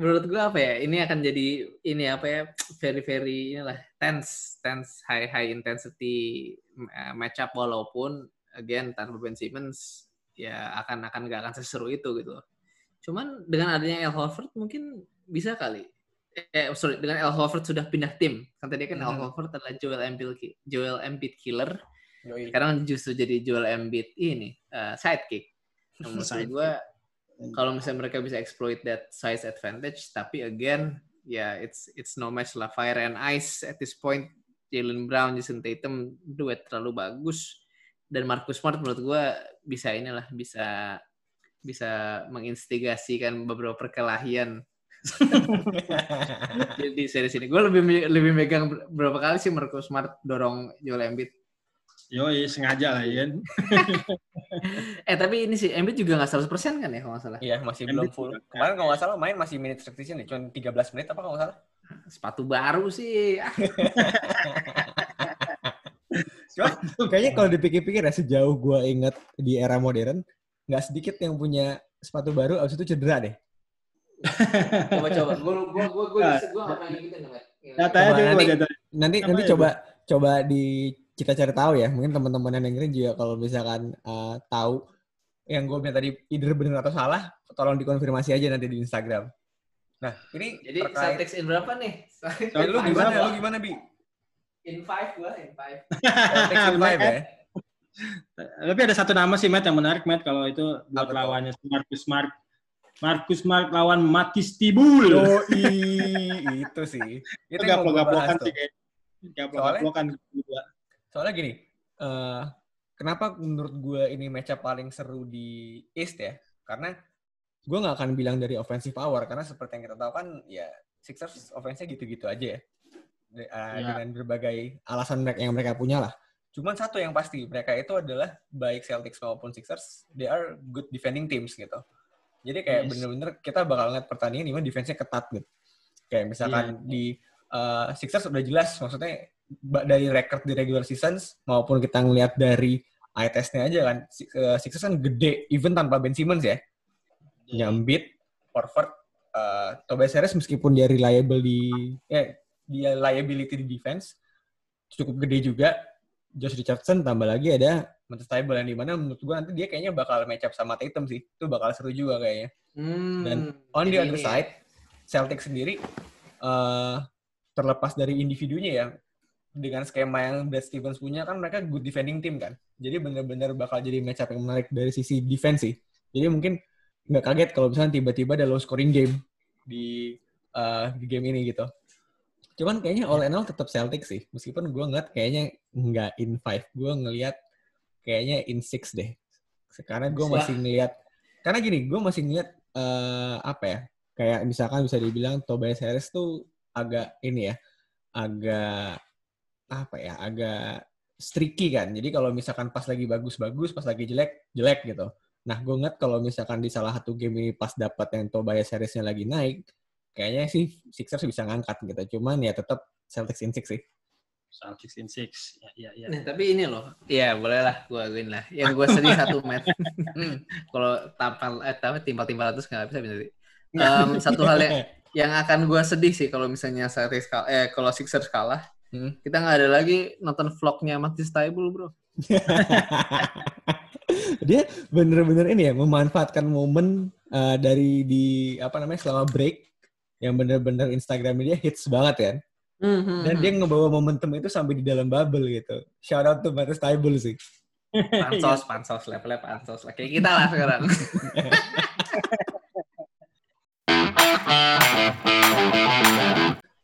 menurut gue apa ya? Ini akan jadi ini apa ya? Very very inilah tense, tense, high high intensity match up walaupun again tanpa Ben Simmons ya akan akan nggak akan seseru itu gitu. Cuman dengan adanya Al Horford mungkin bisa kali. Eh sorry dengan Al Horford sudah pindah tim. Kan tadi kan Al Hmm. Horford adalah Joel Embiid Joel Embiid killer. Yoi. Sekarang justru jadi Joel Embiid ini eh, sidekick. Nah, Menurut Sidekick. gue kalau misalnya mereka bisa exploit that size advantage, tapi again ya it's it's no match lah fire and ice at this point. Jalen Brown, Jason Tatum duet terlalu bagus dan Marcus Smart menurut gue bisa inilah bisa bisa menginstigasikan beberapa perkelahian di, di series ini. Gue lebih lebih megang berapa kali sih Marcus Smart dorong Joel Embiid. Yoi, sengaja lah ya. Eh tapi ini sih Embiid juga nggak 100% kan ya kalau nggak salah. Iya, masih Embiid belum full. juga. Kemarin kalau nggak salah main masih minute restriction nih, cuma 13 menit apa kalau nggak salah. Sepatu baru sih. Cuma kayaknya kalau dipikir-pikir ya sejauh gue inget di era modern, nggak sedikit yang punya sepatu baru, abis itu cedera deh. Coba coba. Gue gue gue gue Nah, gue nggak pernah gitu nih. Datanya Coba coba nanti-. Nanti Apa nanti ya, coba coba di kita cari tahu ya. Mungkin teman-teman yang dengerin juga kalau misalkan eh, tahu yang gue bilang tadi either benar atau salah, tolong dikonfirmasi aja nanti di Instagram. Nah, ini Jadi terkait Celtics in berapa nih? Eh, lu gimana? Lu gimana, Bi? In five gue in five. Celtics in five ya? Tapi ada satu nama sih Matt yang menarik Matt kalau itu buat lawannya Marcus Smart. Marcus Smart lawan Matis Tibul. Yoi, itu sih. itu gaplok-gaplokan sih kayak. Gaplok-gaplokan juga. Soalnya gini, eh kenapa menurut gue ini match paling seru di East ya? Karena gue nggak akan bilang dari offensive power, karena seperti yang kita tahu kan, ya Sixers offense-nya gitu-gitu aja ya. De- eh, Ya. Dengan berbagai alasan mereka yang mereka punya lah. Cuman satu yang pasti, mereka itu adalah baik Celtics maupun Sixers, they are good defending teams gitu. Jadi kayak Yes. bener-bener kita bakal lihat pertandingan di mana defense-nya ketat gitu. Kayak misalkan Iya. di eh, Sixers udah jelas, maksudnya dari record di regular seasons maupun kita ngelihat dari eye test-nya aja kan, eh, Sixers kan gede, even tanpa Ben Simmons ya. Nyambit, Horford, eh Tobias Harris meskipun dia reliable di, eh, dia liability di defense, cukup gede juga. Josh Richardson tambah lagi ada Tybal yang di mana menurut gua nanti dia kayaknya bakal match up sama Tatum sih. Itu bakal seru juga kayaknya. Hmm, Dan On the other ini- side, Celtics sendiri eh terlepas dari individunya ya, dengan skema yang Brad Stevens punya kan mereka good defending team kan. Jadi benar-benar bakal jadi match up yang menarik dari sisi defense sih. Jadi mungkin nggak kaget kalau misalnya tiba-tiba ada low scoring game di eh, di game ini gitu. Cuman kayaknya all in all tetap Celtics sih. Meskipun gue ngeliat kayaknya nggak in five. Gue ngeliat kayaknya in six deh. Sekarang gue masih ngeliat karena gini, gue masih ngeliat eh, apa ya? Kayak misalkan bisa dibilang Tobias Harris tuh agak ini ya, agak apa ya, agak streaky kan. Jadi kalau misalkan pas lagi bagus-bagus, pas lagi jelek, jelek gitu. Nah, gue ngeliat kalau misalkan di salah satu game ini pas dapat yang Tobias Harrisnya lagi naik, kayaknya sih Sixers bisa ngangkat gitu. Cuman ya tetap Celtics in six sih. Celtics in six. Ya, ya, ya. Nah, tapi ini loh. Iya, boleh lah gue aguin lah. Yang gue sedih satu match. Hmm, Kalau tampal eh tapi timpal-timpal terus nggak bisa bisa. Em, satu hal yang yang akan gue sedih sih kalau misalnya Celtics kalah, eh kalau Sixers kalah, Hmm. kita nggak ada lagi nonton vlognya Matisse Taibul bro. dia bener-bener ini ya memanfaatkan momen uh, dari di apa namanya selama break yang bener-bener Instagram dia hits banget kan dan dia ngebawa momentum itu sampai di dalam bubble gitu. Shout out to Matthew Taibul sih. Pansos, pansos, levelnya pansos. Kayak kita lah sekarang.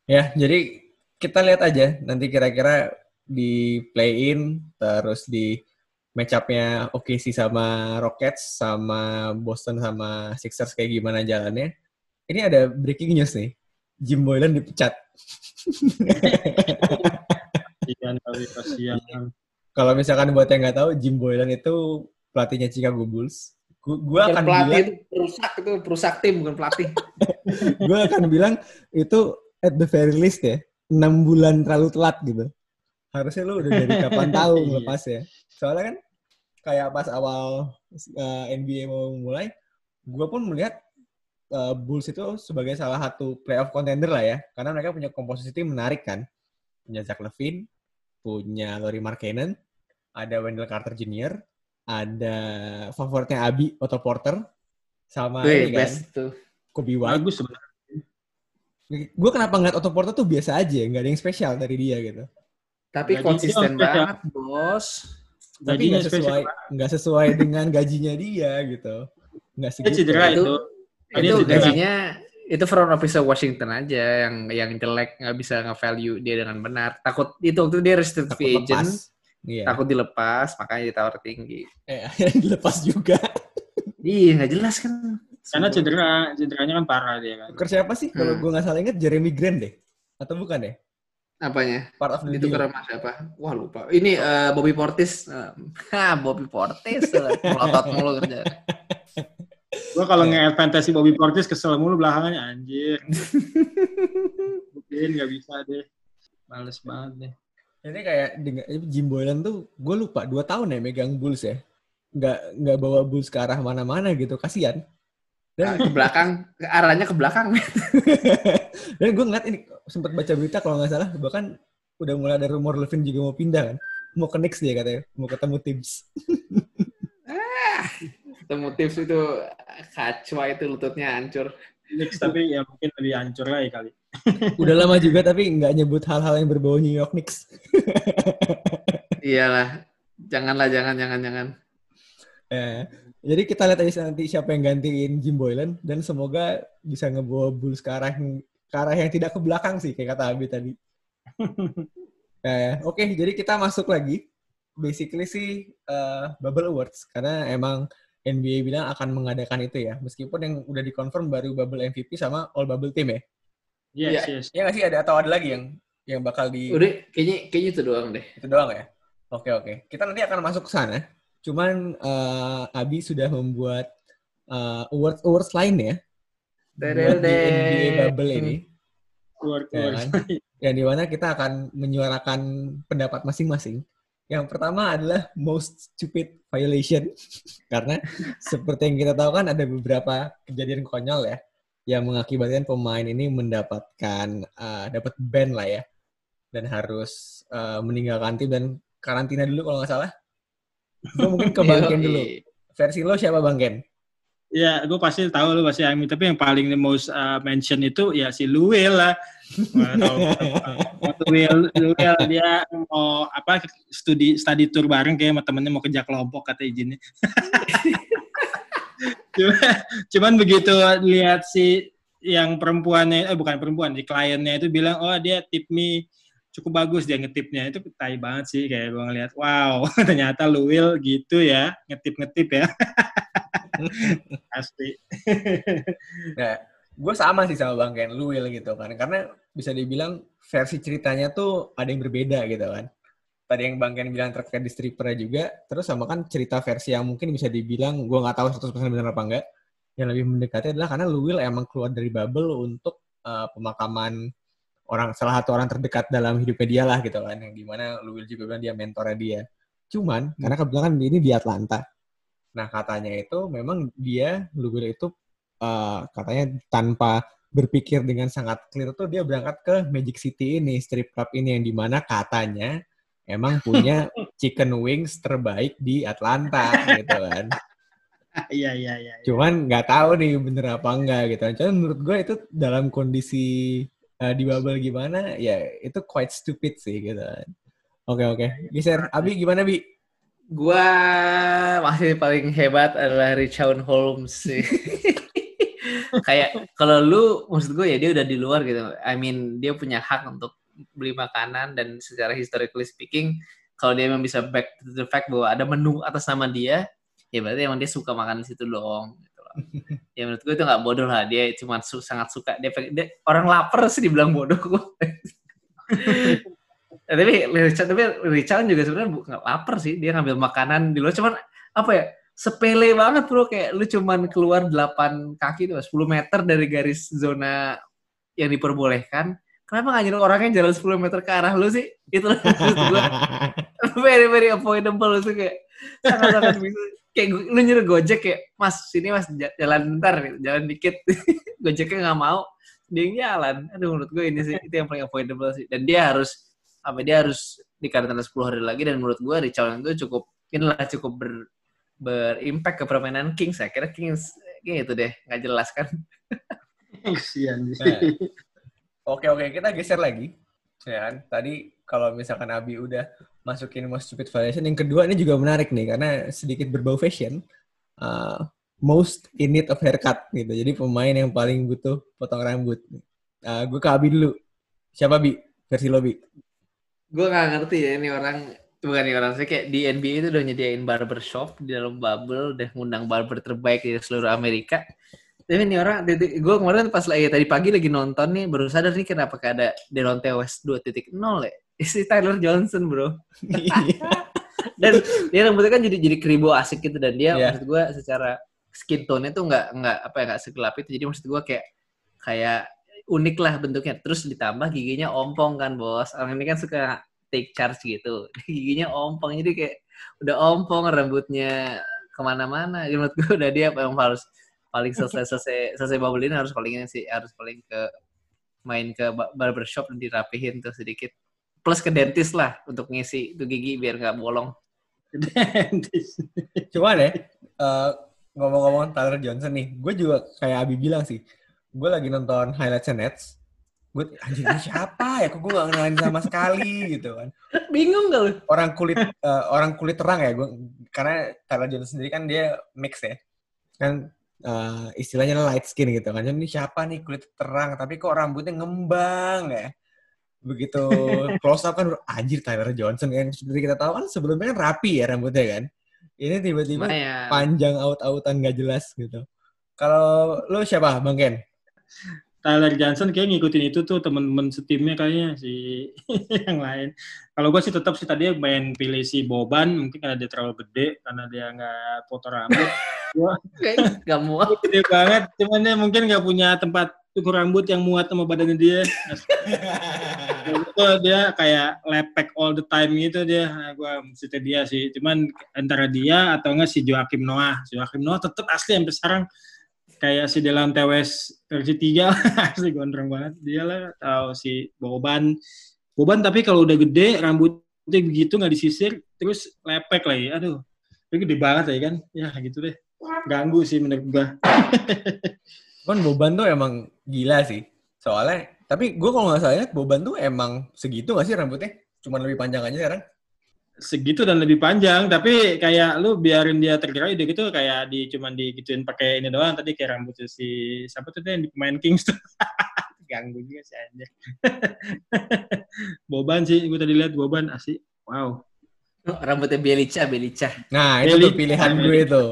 ya jadi kita lihat aja nanti kira-kira di play in terus di match up-nya OKC sama Rockets sama Boston sama Sixers kayak gimana jalannya. Ini ada breaking news nih Jim Boylan dipecat Kasihan kali, kasihan. kalau misalkan buat yang nggak tahu Jim Boylan itu pelatihnya Chicago Bulls Gu- gua Bukan akan pelatih bilang itu perusak itu perusak tim bukan pelatih. gue akan bilang itu at the very least ya enam bulan terlalu telat gitu harusnya lu udah dari kapan tahu Iya. ngelepas ya soalnya kan kayak pas awal uh, NBA mau mulai gue pun melihat uh, Bulls itu sebagai salah satu playoff contender lah ya karena mereka punya komposisi tim menarik kan punya Zach Levine punya Laurie Markkanen ada Wendell Carter Jr ada favoritnya Abi, Otto Porter, sama Wih, ini kan, best tuh. Kobe White. Bagus sebenarnya. Gue kenapa ngeliat Otto Porter tuh biasa aja, nggak ada yang spesial dari dia gitu. Tapi Gaji konsisten banget, bos. Tapi Gajinya nggak sesuai, nggak sesuai dengan gajinya dia gitu. Nggak Dia segitu. cedera Itu- itu. Itu gajinya itu front office Washington aja yang yang jelek nggak bisa nge-value dia dengan benar. Takut itu waktu dia restricted Takut free agent, lepas. Iya. takut dilepas, makanya ditawar tinggi. Eh, dilepas juga. Iya, nggak jelas kan. Karena cedera, cederanya kan parah dia kan. Tuker siapa sih? Kalau Hmm. gue nggak salah inget Jeremy Grant deh. Atau bukan deh? Apanya? Part of the Itu deal. karena siapa? Wah lupa. Ini eh, Bobby Portis. Hah, Bobby Portis. Melotot mulu kerja. Gua kalau Iya. nge fantasy Bobby Portis kesel mulu belakangannya anjir. Mungkin nggak bisa deh. Males banget deh. Ini kayak dengan Jim Boylan tuh gue lupa dua tahun ya megang Bulls ya. Nggak nggak bawa Bulls ke arah mana-mana gitu, kasihan. Dan Ke belakang, ke arahnya ke belakang. dan gue ngeliat ini sempat baca berita kalau nggak salah bahkan udah mulai ada rumor Levin juga mau pindah kan. Mau ke Knicks dia katanya, mau ketemu Tibbs. Ketemu tips itu kacwa itu lututnya hancur. Knicks tapi ya mungkin lebih hancur lagi kali. Udah lama juga tapi nggak nyebut hal-hal yang berbau New York Knicks. Iyalah. Janganlah, jangan, jangan, jangan. Eh, jadi kita lihat aja nanti siapa yang gantiin Jim Boylan dan semoga bisa ngebawa Bulls ke arah yang, ke arah yang tidak ke belakang sih kayak kata Abi tadi. Eh, Oke, jadi kita masuk lagi. Basically sih eh, Bubble Awards karena emang NBA bilang akan mengadakan itu ya, meskipun yang udah dikonfirm baru Bubble MVP sama All Bubble Team ya. Yes, Iya. yes. Ya nggak sih ada atau ada lagi yang yang bakal di Udah, kayaknya, kayaknya itu doang deh. itu doang ya. Oke oke, kita nanti akan masuk ke sana. Cuman eh, Abi sudah membuat eh, awards awards lain ya buat di NBA Bubble ini. Keluar, Ya keluar. kan? Yang di mana kita akan menyuarakan pendapat masing-masing. Yang pertama adalah most stupid violation. Karena seperti yang kita tahu kan ada beberapa kejadian konyol ya yang mengakibatkan pemain ini mendapatkan uh, dapat ban lah ya dan harus uh, meninggalkan tim dan karantina dulu kalau nggak salah. Gue mungkin ke Bang Ken dulu. Versi lo siapa Bang Ken? Ya, gue pasti tahu lu pasti Ami. Tapi yang paling the most uh, mention itu ya si Luwil lah. Luwil, Luwil dia mau apa studi study tour bareng kayak sama temennya mau kerja kelompok kata izinnya. Cuma, cuman begitu lihat si yang perempuannya, eh bukan perempuan, di kliennya itu bilang, oh dia tip me cukup bagus dia ngetipnya itu tai banget sih kayak gue ngeliat wow ternyata Luwil gitu ya ngetip ngetip ya pasti Nah, gue sama sih sama Bang Ken, Luwil gitu kan. Karena bisa dibilang versi ceritanya tuh ada yang berbeda gitu kan. Tadi yang Bang Ken bilang terkait di strippernya juga, terus sama kan cerita versi yang mungkin bisa dibilang, gue nggak tahu 100% benar apa enggak, yang lebih mendekati adalah karena Luwil emang keluar dari bubble untuk uh, pemakaman orang salah satu orang terdekat dalam hidupnya dia lah gitu kan, yang di mana Luwil juga bilang dia mentornya dia. Cuman, karena kebetulan ini di Atlanta. Nah, katanya itu memang dia, Luwil itu uh, katanya tanpa berpikir dengan sangat clear tuh dia berangkat ke Magic City ini, strip club ini yang di mana katanya emang punya chicken wings terbaik di Atlanta gitu kan. iya iya iya Cuman nggak tahu nih bener apa enggak gitu. Cuman menurut gue itu dalam kondisi uh, di bubble gimana ya itu quite stupid sih gitu kan. Oke oke. Geser. Abi gimana Bi? Gua masih paling hebat adalah Richaun Holmes sih. Kayak kalau lu maksud gue ya dia udah di luar gitu. I mean dia punya hak untuk beli makanan dan secara historically speaking kalau dia emang bisa back to the fact bahwa ada menu atas nama dia, ya berarti emang dia suka makan di situ dong. Ya menurut gue itu nggak bodoh lah. Dia cuma su- sangat suka. Dia, pengen- dia orang lapar sih dibilang bodoh. Eh, tapi Richard tapi Richard juga sebenarnya nggak lapar sih dia ngambil makanan di luar cuman apa ya sepele banget bro kayak lu cuman keluar 8 kaki tuh 10 meter dari garis zona yang diperbolehkan kenapa nggak nyuruh orangnya jalan 10 meter ke arah lu sih? Itu very very avoidable itu kayak. Sangat sangat bisa kayak lu nyuruh gojek kayak mas sini mas jalan bentar gitu, jalan dikit. Gojeknya nggak mau. Dia yang jalan. Aduh menurut gue ini sih itu yang paling avoidable sih. Dan dia harus apa dia harus dikarantina 10 hari lagi dan menurut gue Richard itu cukup inilah cukup ber berimpact ke permainan Kings. Saya kira Kings kayak itu deh, nggak jelas kan. Kesian sih. Oke oke kita geser lagi. Ya kan? Tadi kalau misalkan Abi udah masukin most stupid violation, yang kedua ini juga menarik nih karena sedikit berbau fashion. Uh, most in need of haircut gitu. Jadi pemain yang paling butuh potong rambut. Uh, gue ke Abi dulu. Siapa Bi? Versi lo Bi? Gue nggak ngerti ya ini orang bukan nih orang saya kayak di NBA itu udah nyediain barber shop di dalam bubble udah ngundang barber terbaik di seluruh Amerika tapi ini orang gue kemarin pas lagi tadi pagi lagi nonton nih baru sadar nih kenapa ada Delonte West 2.0 ya. Si Tyler Johnson bro. Dan dia rambutnya kan jadi jadi keribu asik gitu dan dia yeah. maksud gue secara skin tone itu nggak nggak apa ya nggak segelap itu. Jadi maksud gue kayak kayak unik lah bentuknya. Terus ditambah giginya ompong kan bos. Orang ini kan suka take charge gitu. Giginya ompong jadi kayak udah ompong rambutnya ke mana-mana. Menurut gue udah dia yang harus paling selesai selesai selesai bubble ini harus paling sih harus paling ke main ke barbershop dan dirapihin tuh sedikit. Plus ke dentist lah untuk ngisi tuh gigi biar nggak bolong. Dentist. Cuman ya, uh, ngomong-ngomong Tyler Johnson nih, gue juga kayak Abi bilang sih, gue lagi nonton highlights Nets, gue anjir ini siapa ya? Kok gue gak kenalin sama sekali? Gitu kan. Bingung gak lu? Orang kulit uh, orang kulit terang ya gue karena Tyler Johnson sendiri kan dia mix ya. Kan uh, istilahnya light skin gitu kan. Ini siapa nih? Kulit terang tapi kok rambutnya ngembang ya? Begitu close up kan anjir Tyler Johnson kan. Seperti kita tahu kan sebelumnya kan rapi ya rambutnya kan. Ini tiba-tiba panjang out-outan gak jelas gitu. Kalau lo siapa Bang Ken? Tyler Johnson kayak ngikutin itu tuh temen-temen setimnya kayaknya si yang lain. Kalau gue sih tetap sih tadi main pilih si Boban mungkin karena dia terlalu gede karena dia nggak potong rambut. Nggak muat. Gede banget, cuman dia mungkin nggak punya tempat cukur rambut yang muat sama badannya dia. itu dia kayak lepek all the time gitu dia. Nah, gue mesti dia sih. Cuman antara dia atau enggak si Joakim Noah. Joakim Noah tetap asli sampai sekarang kayak si Delan Tewes versi tiga asli gondrong banget. Dia lah atau si Boban. Boban tapi kalau udah gede rambutnya begitu nggak disisir terus lepek lagi. Aduh itu gede banget ya kan? Ya gitu deh. Ganggu sih menurut gua. Kan Boban tuh emang gila sih. Soalnya tapi gua kalau nggak salah Boban tuh emang segitu nggak sih rambutnya? Cuma lebih panjang aja sekarang segitu dan lebih panjang tapi kayak lu biarin dia tergerak udah gitu kayak di cuman digituin pakai ini doang. Tadi kayak rambutnya si siapa tuh yang di pemain Kings tuh. Ganggu juga sih aja Boban sih gue tadi lihat Boban asik. Wow. Oh, rambutnya Belica Belica. Nah itu Belica. tuh pilihan gue tuh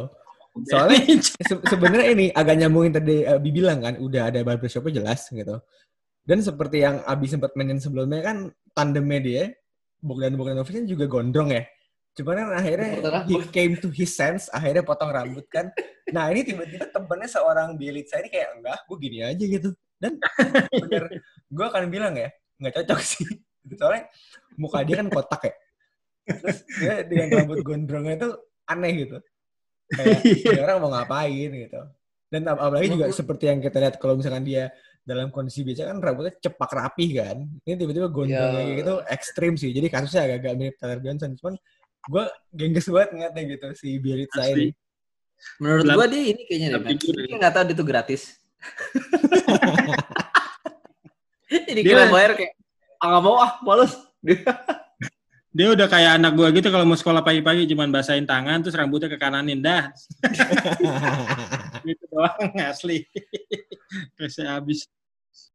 soalnya se sebenarnya ini agak nyambungin tadi uh, bilang kan udah ada barbershopnya jelas gitu. Dan seperti yang Abi sempat mainin sebelumnya kan tandemnya dia Bogdan Bogdanovic kan juga gondrong ya. Cuman kan akhirnya he came to his sense, akhirnya potong rambut kan. Nah ini tiba-tiba temennya seorang Bielitsa ini kayak enggak, gue gini aja gitu. Dan bener, gue akan bilang ya, nggak cocok sih. Soalnya muka dia kan kotak ya. Terus dia dengan rambut gondrongnya itu aneh gitu. Kayak dia orang mau ngapain gitu. Dan apalagi juga seperti yang kita lihat kalau misalkan dia dalam kondisi biasa kan rambutnya cepak rapi kan. Ini tiba-tiba gondrongnya yeah. gitu ekstrim sih. Jadi kasusnya agak-agak mirip Tyler Johnson. Cuman gue gengges banget ngeliatnya gitu si Bielitsa ini. Menurut gue dia ini kayaknya deh. Dia nggak tahu dia tuh gratis. Jadi kita bayar kayak ah nggak mau ah males. dia udah kayak anak gue gitu kalau mau sekolah pagi-pagi cuman basahin tangan terus rambutnya ke kananin dah. gitu doang asli. Kasih habis.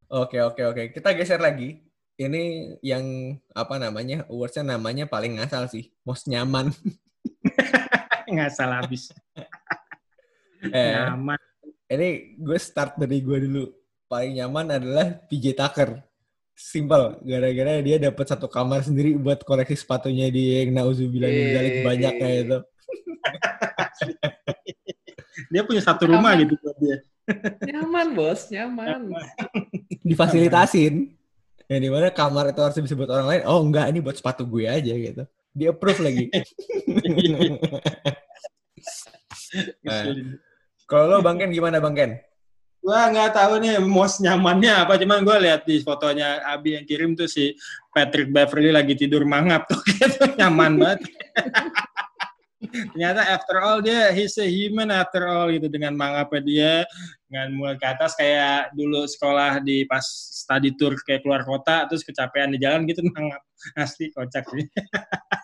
Oke oke oke. Kita geser lagi. Ini yang apa namanya? Awardsnya namanya paling ngasal sih. Most nyaman. ngasal habis. eh, nyaman. Ini gue start dari gue dulu. Paling nyaman adalah PJ Tucker. Simple, gara-gara dia dapat satu kamar sendiri buat koleksi sepatunya di yang nauzubillah min banyak kayak itu. dia punya satu rumah gitu buat dia. Nyaman bos, nyaman. Difasilitasin. Yang di mana kamar itu harus disebut orang lain. Oh enggak, ini buat sepatu gue aja gitu. Dia approve lagi. nah, kalau lo Bang Ken gimana Bang Ken? Gua nggak tahu nih most nyamannya apa, cuman gue lihat di fotonya Abi yang kirim tuh si Patrick Beverly lagi tidur mangap tuh, gitu nyaman banget. Ternyata after all dia he's a human after all gitu dengan mangapnya dia dengan mulai ke atas kayak dulu sekolah di pas study tour kayak keluar kota terus kecapean di jalan gitu mangap asli kocak sih.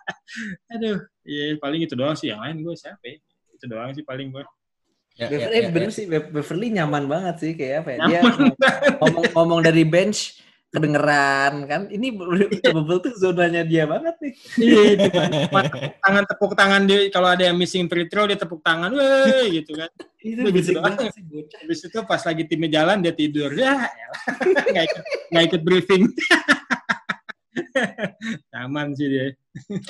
Aduh, iya paling itu doang sih yang lain gue siapa ya? Itu doang sih paling gue. Ya, Beverly, ya, ya, bener ya. sih, Be- Beverly nyaman banget sih kayak apa ya? Dia Nyaman ngomong, ngomong dari bench kedengeran kan. Ini bubble tuh zonanya dia banget nih. Iya, tepuk tangan tepuk tangan dia kalau ada yang missing free throw dia tepuk tangan, weh gitu kan. Itu doang. banget sih bocah. Habis itu pas lagi timnya jalan dia tidur. Ya, nggak ikut nggak ikut briefing. Aman sih dia.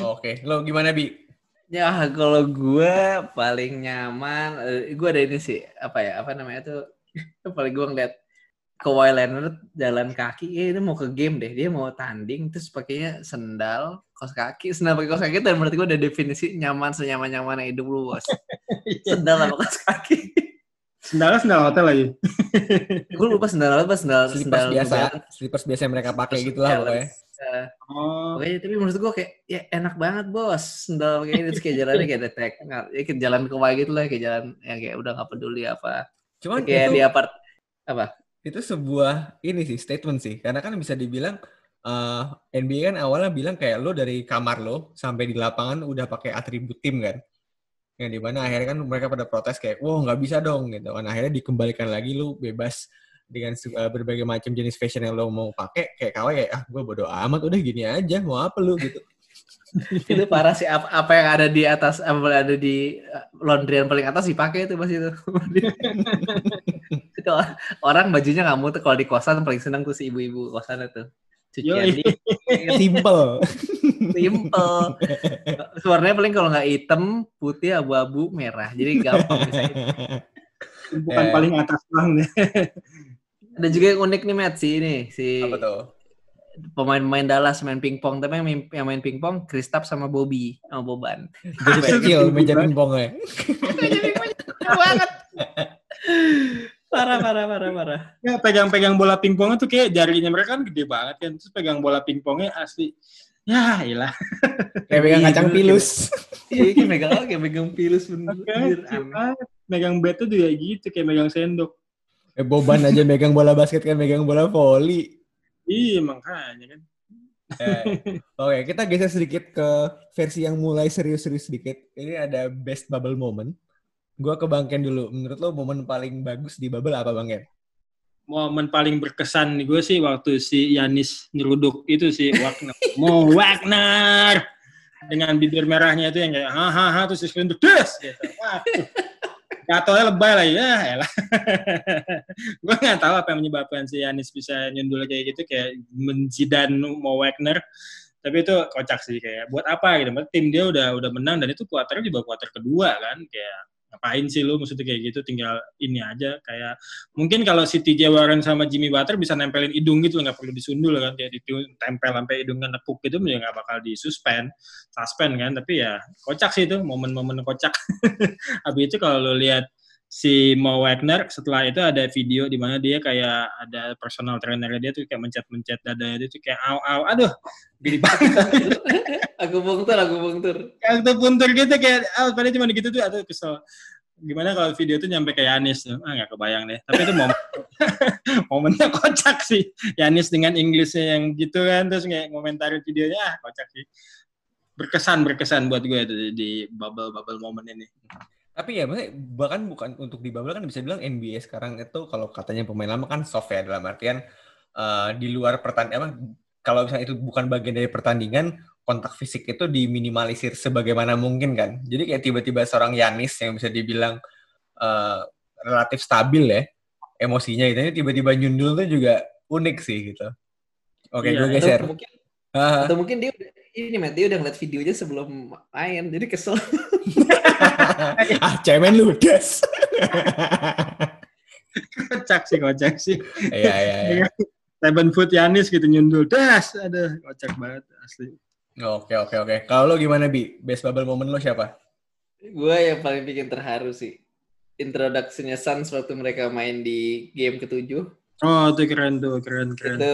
Oke, lo gimana Bi? Ya kalau gue paling nyaman, eh, gue ada ini sih apa ya apa namanya tuh paling gue ngeliat Kawhi Leonard jalan kaki, eh, ini mau ke game deh, dia mau tanding terus pakainya sendal, kaos kaki, sendal pakai kaos kaki dan menurut gue ada definisi nyaman senyaman nyaman hidup lu bos. Sendal sama kaos kaki. Sendalnya sendal hotel lagi. gue lupa sendal apa sendal sendal biasa, slippers biasa yang mereka pakai Balance. gitu lah pokoknya. Eh, Oh, Pokoknya tapi menurut gue kayak ya enak banget bos. Sendal kayak gitu kayak jalannya kayak detek ya kayak jalan ke Hawaii gitu lah kayak jalan yang kayak udah nggak peduli apa. Cuman kayak itu, di apart itu sebuah ini sih statement sih, karena kan bisa dibilang eh, NBA kan awalnya bilang kayak lo dari kamar lo sampai di lapangan udah pakai atribut tim kan. Yang di mana akhirnya kan mereka pada protes kayak, wah nggak bisa dong gitu kan. Akhirnya dikembalikan lagi lo bebas dengan eh, berbagai macam jenis fashion yang lo mau pakai kayak kawai kayak ah gue bodo amat udah gini aja mau apa lu? gitu. Itu parah sih apa, apa yang ada di atas apa yang ada di uh, laundryan paling atas dipakai itu pas itu. Orang bajunya nggak muter kalau di kosan paling senang tuh si ibu-ibu kosan itu cucian Yoi. di simple. Simple. Warnanya paling kalau nggak hitam putih abu-abu merah. Jadi gampang bisa. Bukan Eh. paling atas bang deh. Ada juga yang unik nih Matt. Si ini si apa tuh? pemain-pemain Dallas main pingpong. Tapi yang main, yang main pingpong Kristaps sama Bobby sama Boban. Jadi kecil meja pingpongnya banget. Parah parah parah parah. Ya, pegang-pegang bola pingpongnya tuh kayak jarinya mereka kan gede banget kan. Terus pegang bola pingpongnya asli. Ya, iyalah. kayak pegang Iya, kacang bener, pilus. iya. Kayak megang kayak megang pilus bener aneh. megang bat tuh juga gitu, kayak megang sendok. Eh, boban aja megang bola basket kan megang bola voli Iya, makanya kan. Eh, Oke, kita geser sedikit ke versi yang mulai serius-serius sedikit. Ini ada best bubble moment. Gua ke Bang Ken dulu. Menurut lo momen paling bagus di bubble apa Bang Ken? Momen paling berkesan gue sih waktu si Yanis nyeruduk itu si Wagner. Mo Wagner! Dengan bibir merahnya itu yang kayak hahaha terus si Slenduk des gitu. Waduh. Jatuhnya lebay lah ya, elah. gue nggak tahu apa yang menyebabkan si Yanis bisa nyundul kayak gitu kayak menjidan Mo Wagner. Tapi itu kocak sih kayak buat apa gitu. Tim dia udah udah menang dan itu kuarternya juga kuarter kedua kan kayak ngapain sih lu? Maksudnya kayak gitu tinggal ini aja kayak mungkin kalau si TJ Warren sama Jimmy Butler bisa nempelin hidung gitu nggak perlu disundul kan kayak ditempel sampai hidungnya nepuk gitu ya nggak bakal disuspend suspend kan tapi ya kocak sih itu momen-momen kocak. Habis itu kalau lo lihat si Mo Wagner setelah itu ada video di mana dia kayak ada personal trainer dia tuh kayak mencet-mencet dadanya dia tuh kayak au au aduh gini banget. Aku bungtur aku bungtur kayak tuh puntur gitu kayak ah pada cuma gitu tuh atau kesel. Gimana kalau video tuh nyampe ke Yanis tuh? Ah nggak kebayang deh. Tapi itu momen momennya kocak sih. Yanis dengan Inggrisnya yang gitu kan terus kayak komentarin videonya ah kocak sih. Berkesan berkesan buat gue itu di bubble bubble momen ini Tapi ya, maksudnya bahkan bukan untuk di bubble kan bisa bilang NBA sekarang itu kalau katanya pemain lama kan soft ya dalam artian eh, di luar pertandingan kalau misalnya itu bukan bagian dari pertandingan kontak fisik itu diminimalisir sebagaimana mungkin kan. Jadi kayak tiba-tiba seorang Yanis yang bisa dibilang eh, relatif stabil ya emosinya gitu, ini tiba-tiba nyundul tuh juga unik sih gitu. Oke, Iya, gue atau geser. mungkin Ah, atau mungkin dia udah ini Matt dia udah ngeliat videonya sebelum main jadi kesel ah, cemen lu, des. kocak sih kocak sih Iya, iya, iya. seven foot Yanis gitu nyundul das ada kocak banget asli Oke, oke, oke. Kalau lo gimana, Bi? Best bubble moment lo siapa? gue yang paling bikin terharu sih introduksinya Suns waktu mereka main di game ketujuh oh itu keren tuh keren keren itu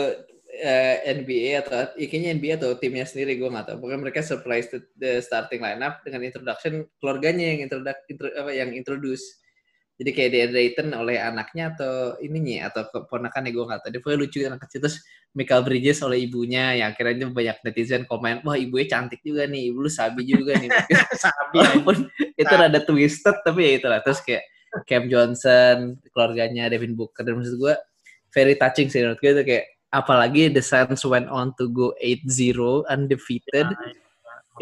uh, NBA atau ya, kayaknya NBA atau timnya sendiri gue nggak tahu. Pokoknya mereka surprise the, the starting lineup dengan introduction keluarganya yang introduc, intro, apa yang introduce. Jadi kayak dia Dayton oleh anaknya atau ininya atau keponakannya gue nggak tahu. Dia pokoknya lucu anak kecil terus Michael Bridges oleh ibunya yang akhirnya banyak netizen komen wah ibunya cantik juga nih ibu lu sabi juga nih sabi walaupun itu rada twisted tapi ya itulah terus kayak Cam Johnson keluarganya Devin Booker dan maksud gue very touching sih menurut gue itu kayak apalagi the Suns went on to go 8-0 undefeated ya,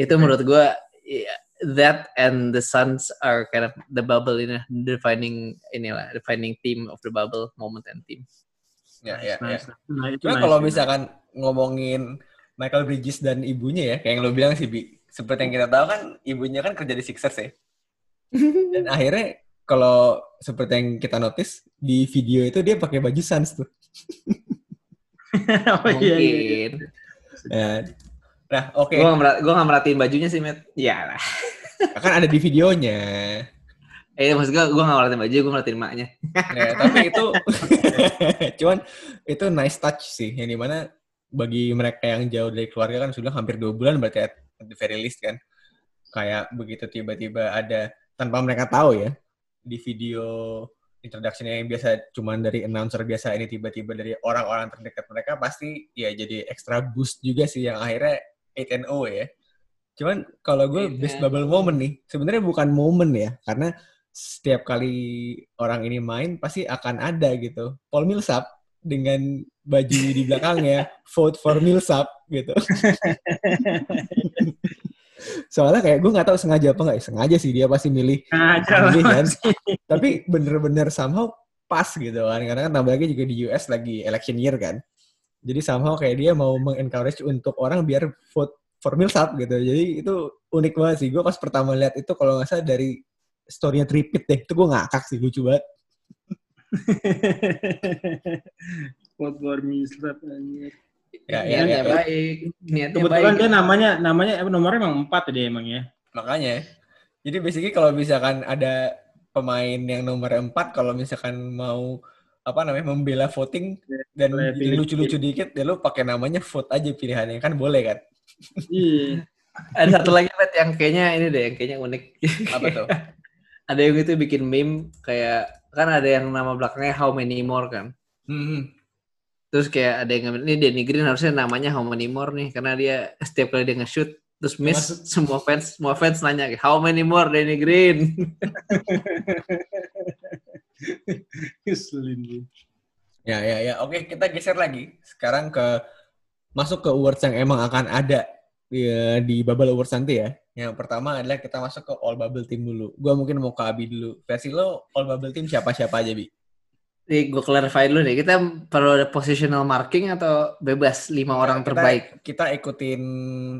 itu menurut gue yeah, that and the Suns are kind of the bubble ini defining inilah defining team of the bubble moment and team. Ya, ya, nice, ya. Nice. Nah, kalau misalkan ngomongin Michael Bridges dan ibunya ya, kayak yang lo bilang sih, Bi. Seperti yang kita tahu kan, ibunya kan kerja di Sixers ya. Dan akhirnya kalau seperti yang kita notice di video itu dia pakai baju Suns tuh. oh, Mungkin. Iya, iya. Ya. Nah, oke. Okay. Gue gak, gua gak merhatiin bajunya sih, Matt. Ya lah. kan ada di videonya. Eh, maksud gue, gue gak merhatiin baju, gue merhatiin maknya. ya, tapi itu, cuman itu nice touch sih. Yang di mana bagi mereka yang jauh dari keluarga kan sudah hampir dua bulan berarti at the very least kan. Kayak begitu tiba-tiba ada, tanpa mereka tahu ya, di video introduction yang biasa cuman dari announcer biasa ini tiba-tiba dari orang-orang terdekat mereka pasti ya jadi extra boost juga sih yang akhirnya 8 and 0 ya. Cuman kalau gue best bubble moment nih, sebenarnya bukan moment ya, karena setiap kali orang ini main pasti akan ada gitu. Paul Millsap dengan baju di belakangnya vote for Millsap gitu. Soalnya kayak gue nggak tahu sengaja apa nggak, sengaja sih dia pasti milih. milih kan. Tapi bener-bener somehow pas gitu kan, karena kan tambah lagi juga di US lagi election year kan. Jadi somehow kayak dia mau mengencourage untuk orang biar vote for Millsap gitu. Jadi itu unik banget sih. Gue pas pertama lihat itu kalau nggak salah dari story-nya Tripit deh. Itu gue ngakak sih, lucu banget. vote for Millsap Ya, ya, ya, baik. Niatnya Kebetulan baik. dia namanya namanya nomornya emang empat dia emang ya. Makanya. Jadi basically kalau misalkan ada pemain yang nomor empat, kalau misalkan mau apa namanya membela voting dan lucu-lucu dikit, ya lu pakai namanya vote aja pilihannya kan boleh kan? Iya. ada satu lagi bet yang kayaknya ini deh, yang kayaknya unik. Apa tuh? ada yang itu bikin meme kayak kan ada yang nama belakangnya How Many More kan. Hmm. Terus kayak ada yang ini Danny Green harusnya namanya How Many More nih karena dia setiap kali dia nge-shoot terus miss Maksud... semua fans semua fans nanya How many more Danny Green? ya ya ya oke kita geser lagi sekarang ke masuk ke awards yang emang akan ada di, di Bubble Awards nanti ya. Yang pertama adalah kita masuk ke All Bubble Team dulu. Gua mungkin mau ke Abi dulu. Versi lo All Bubble Team siapa-siapa aja, Bi? Nih, gue clarify dulu nih. Kita perlu ada positional marking atau bebas lima orang kita, terbaik? Kita ikutin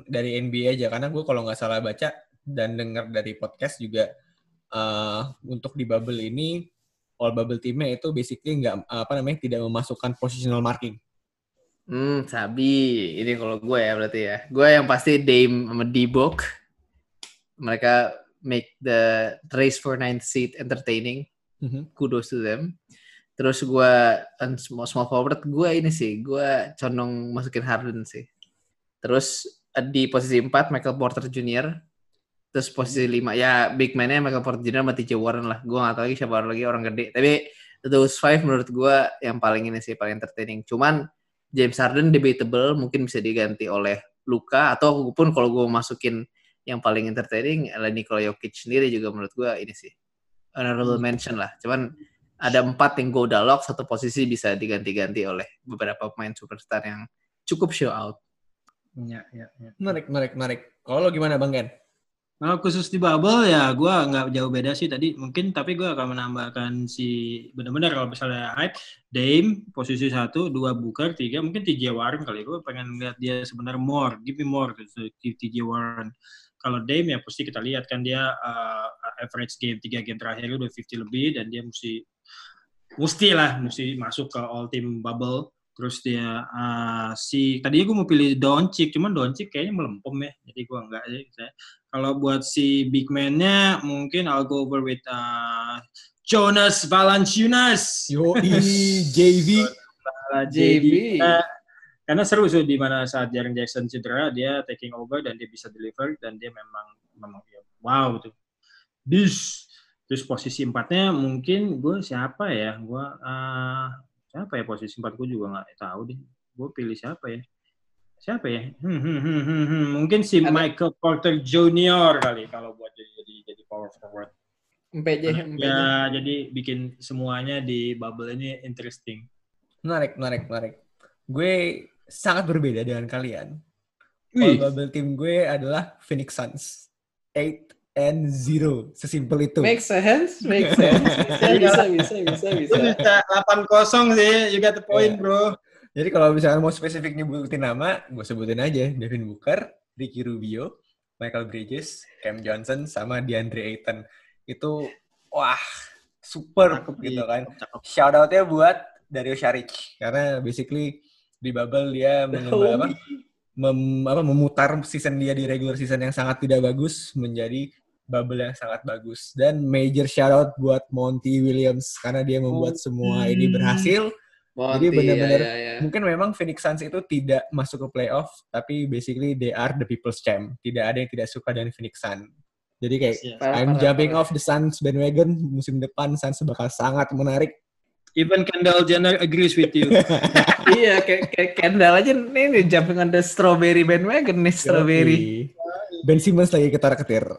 dari NBA aja. Karena gue kalau nggak salah baca dan dengar dari podcast juga uh, untuk di bubble ini all bubble teamnya itu basically nggak apa namanya tidak memasukkan positional marking. Hmm, sabi. Ini kalau gue ya berarti ya. Gue yang pasti Dame sama D-Book. Mereka make the race for ninth seat entertaining. Mm -hmm. Kudos to them. Terus gue kan small, small forward gue ini sih, gue condong masukin Harden sih. Terus eh, di posisi 4 Michael Porter Jr. Terus posisi 5 ya big man-nya Michael Porter Jr. sama TJ Warren lah. Gue gak tau lagi siapa lagi orang gede. Tapi those five menurut gue yang paling ini sih paling entertaining. Cuman James Harden debatable mungkin bisa diganti oleh Luka atau pun kalau gue masukin yang paling entertaining adalah Nikola Jokic sendiri juga menurut gue ini sih honorable mention lah. Cuman ada empat yang go dialog satu posisi bisa diganti-ganti oleh beberapa pemain superstar yang cukup show out. Ya, ya, ya. Menarik, menarik, menarik. Kalau lo gimana Bang Gen? Kalau khusus di bubble ya gue nggak jauh beda sih tadi mungkin tapi gue akan menambahkan si benar-benar kalau misalnya hype Dame posisi satu dua Booker tiga mungkin TJ Warren kali gue pengen lihat dia sebenarnya more give me more gitu TJ Warren kalau Dame ya pasti kita lihat kan dia uh, average game tiga game terakhir udah 50 lebih dan dia mesti mesti lah mesti masuk ke all team bubble. Terus dia uh, si tadinya gue mau pilih Doncic cuman Doncic kayaknya melempem ya. Jadi gue enggak aja kalau buat si big man-nya mungkin I'll go over with uh, Jonas Valanciunas. Yo JV JV uh, karena seru sih di mana saat Jaren Jackson cedera dia taking over dan dia bisa deliver dan dia memang memang ya, wow tuh. Dis terus posisi empatnya mungkin gue siapa ya gue uh, siapa ya posisi empat gue juga nggak tahu deh gue pilih siapa ya siapa ya hmm, hmm, hmm, hmm, hmm. mungkin si Ada. Michael Porter Junior kali kalau buat jadi jadi jadi power forward MPJ, MPJ. ya jadi bikin semuanya di bubble ini interesting Menarik, menarik, menarik. Gue sangat berbeda dengan kalian. Wih, bubble team gue adalah Phoenix Suns. 8 and 0. Sesimpel itu. Make sense, make sense. Bisa, bisa, bisa, bisa, itu bisa. bisa 8-0 sih, you got the point Iya. bro. Jadi kalau misalnya mau spesifik nyebutin nama, gue sebutin aja. Devin Booker, Ricky Rubio, Michael Bridges, Cam Johnson, sama DeAndre Ayton. Itu, wah, super Cakep, gitu kan. Cakep. Shout out-nya buat Dario Saric. Karena basically di bubble dia mengembang apa, mem- apa, memutar season dia di regular season yang sangat tidak bagus menjadi bubble yang sangat bagus. Dan major shout out buat Monty Williams karena dia membuat semua ini berhasil. Monty, Jadi benar-benar- ya, ya, ya. Mungkin memang Phoenix Suns itu tidak masuk ke playoff, tapi basically they are the people's champ. Tidak ada yang tidak suka dengan Phoenix Suns. Jadi kayak Yes. Parah, I'm parah, jumping parah. off the Suns bandwagon musim depan Suns bakal sangat menarik. Even Kendall Jenner agrees with you. iya, kayak, kayak Kendall aja nih, nih jumping on the strawberry bandwagon nih, strawberry. Ben Simmons lagi ketar-ketir.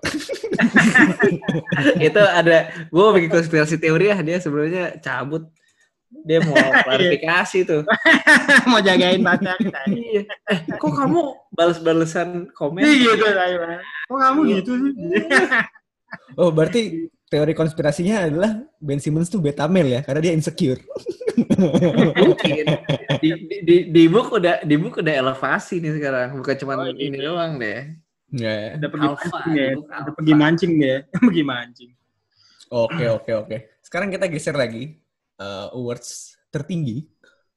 itu ada, gue bikin konspirasi teori ya, dia sebenarnya cabut. Dia mau klarifikasi tuh. Mau jagain pacar. Iya. Eh, kok kamu balas-balesan komen? Iya gitu. Kok kamu gitu sih? Oh, berarti teori konspirasinya adalah Ben Simmons tuh beta male ya, karena dia insecure. Mungkin. Di, di, di, book udah di book udah elevasi nih sekarang, bukan cuma Oh, ini gitu. doang deh. Ya. Udah pergi Alpha, mancing ya. Udah pergi mancing dia. Pergi mancing. Oke, oke, oke. Sekarang kita geser lagi uh, awards tertinggi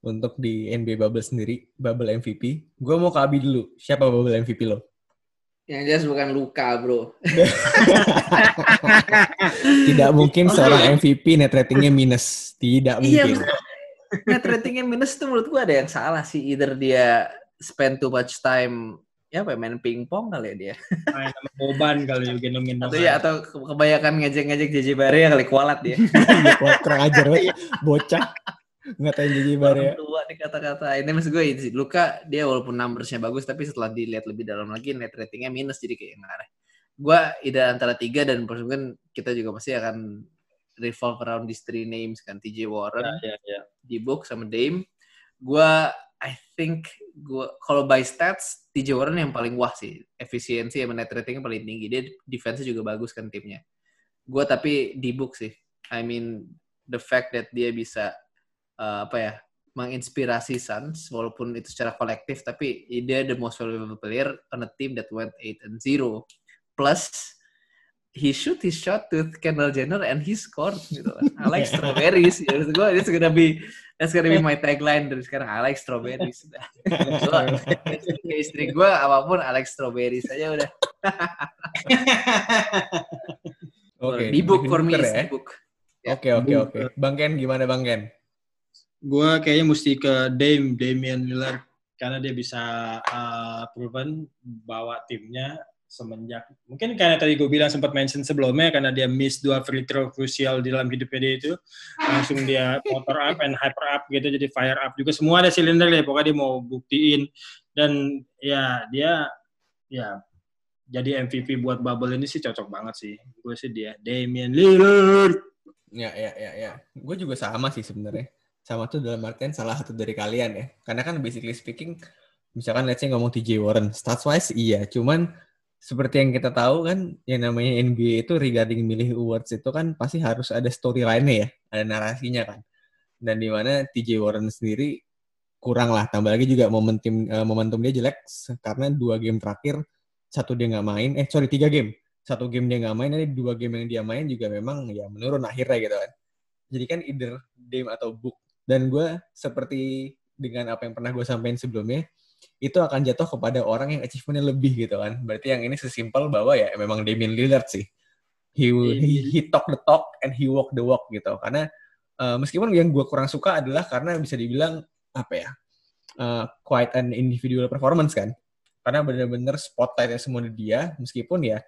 untuk di NBA Bubble sendiri, Bubble MVP. Gue mau ke Abi dulu. Siapa Bubble MVP lo? Yang jelas bukan luka, bro. Tidak mungkin Oke. seorang MVP net ratingnya minus. Tidak Iya, mungkin. net ratingnya minus tuh menurut gua ada yang salah sih. Either dia spend too much time ya apa ya, main pingpong kali ya dia. Main sama Boban kali juga gendong-gendong. Atau ya atau ke- kebanyakan ngejek-ngejek JJ Bare ya kali kualat dia. Kurang ajar. Bocah. Ngatain Jadi Bare. Orang tua nih kata-kata. Ini maksud gue ini sih, Luka dia walaupun numbersnya bagus tapi setelah dilihat lebih dalam lagi net ratingnya minus jadi kayak nggak aneh. Gue ide antara tiga dan mungkin kita juga pasti akan revolve around these three names kan TJ Warren, Ya, ya, ya. D-Book sama Dame. Gua I think gua kalau by stats TJ Warren yang paling wah sih. Efisiensi sama net ratingnya paling tinggi. Dia defense juga bagus kan timnya. Gua tapi D-Book sih. I mean the fact that dia bisa uh, apa ya menginspirasi Suns walaupun itu secara kolektif tapi dia the most valuable player on a team that went 8 and 0 plus he shoot his shot to Kendall Jenner and he scored gitu lah. I like strawberries. Ya, gue, it's gonna be that's gonna be my tagline dari sekarang. I like strawberries. Ke istri gue apa pun I like strawberries aja udah. Oke. di book for me ya. di book. Oke, oke, oke. Bang Ken gimana Bang Ken? Gue kayaknya mesti ke Dame, Damian Lillard. Karena dia bisa uh, proven bawa timnya semenjak mungkin karena tadi gue bilang sempat mention sebelumnya karena dia miss dua free throw krusial di dalam hidupnya dia itu langsung dia motor up and hyper up gitu jadi fire up juga semua ada silinder deh pokoknya dia mau buktiin dan ya dia ya jadi MVP buat bubble ini sih cocok banget sih gue sih dia Damian Lillard Ya, ya, ya, ya. Gue juga sama sih sebenarnya. Sama tuh dalam artian salah satu dari kalian ya. Karena kan basically speaking, misalkan let's say ngomong TJ Warren, stats wise iya, cuman seperti yang kita tahu kan, yang namanya NBA itu regarding milih awards itu kan pasti harus ada storyline-nya ya, ada narasinya kan. Dan di mana TJ Warren sendiri kurang lah, tambah lagi juga momentum eh, momentum dia jelek karena dua game terakhir satu dia nggak main, eh sorry tiga game satu game dia nggak main, nanti dua game yang dia main juga memang ya menurun akhirnya gitu kan. Jadi kan either Dame atau Book. Dan gue seperti dengan apa yang pernah gue sampaikan sebelumnya, itu akan jatuh kepada orang yang achievementnya lebih gitu kan. Berarti yang ini sesimpel bahwa ya memang Damian Lillard sih. He, he, he talk the talk and he walk the walk gitu. Karena uh, meskipun yang gue kurang suka adalah karena bisa dibilang apa ya, uh, quite an individual performance kan. Karena bener-bener spotlightnya semua di dia, meskipun ya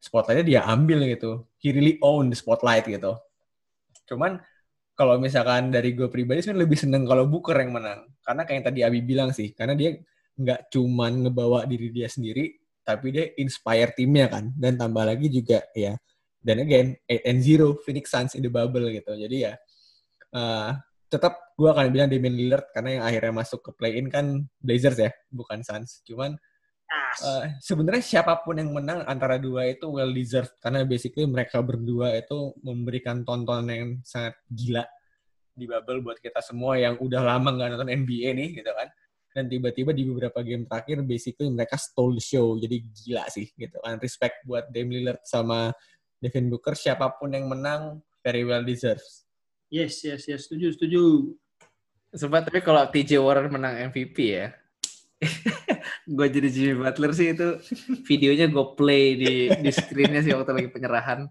spotlightnya dia ambil gitu. He really own the spotlight gitu. Cuman kalau misalkan dari gue pribadi sih lebih seneng kalau Booker yang menang. Karena kayak yang tadi Abi bilang sih, karena dia nggak cuman ngebawa diri dia sendiri, tapi dia inspire timnya kan. Dan tambah lagi juga ya, dan again, 8 and 0, Phoenix Suns in the bubble gitu. Jadi ya, uh, tetap gue akan bilang Damian Lillard karena yang akhirnya masuk ke play-in kan Blazers ya, bukan Suns. Cuman uh, sebenarnya siapa pun yang menang antara dua itu well deserved karena basically mereka berdua itu memberikan tontonan yang sangat gila di bubble buat kita semua yang udah lama nggak nonton NBA nih gitu kan. Dan tiba-tiba di beberapa game terakhir basically mereka stole the show. Jadi gila sih gitu kan. Respect buat Damian Lillard sama Devin Booker siapa pun yang menang very well deserves. Yes, yes, yes. Setuju, setuju. Sempat tapi kalau TJ Warren menang MVP ya, gue jadi Jimmy Butler sih itu videonya gue play di di screennya sih waktu lagi penyerahan.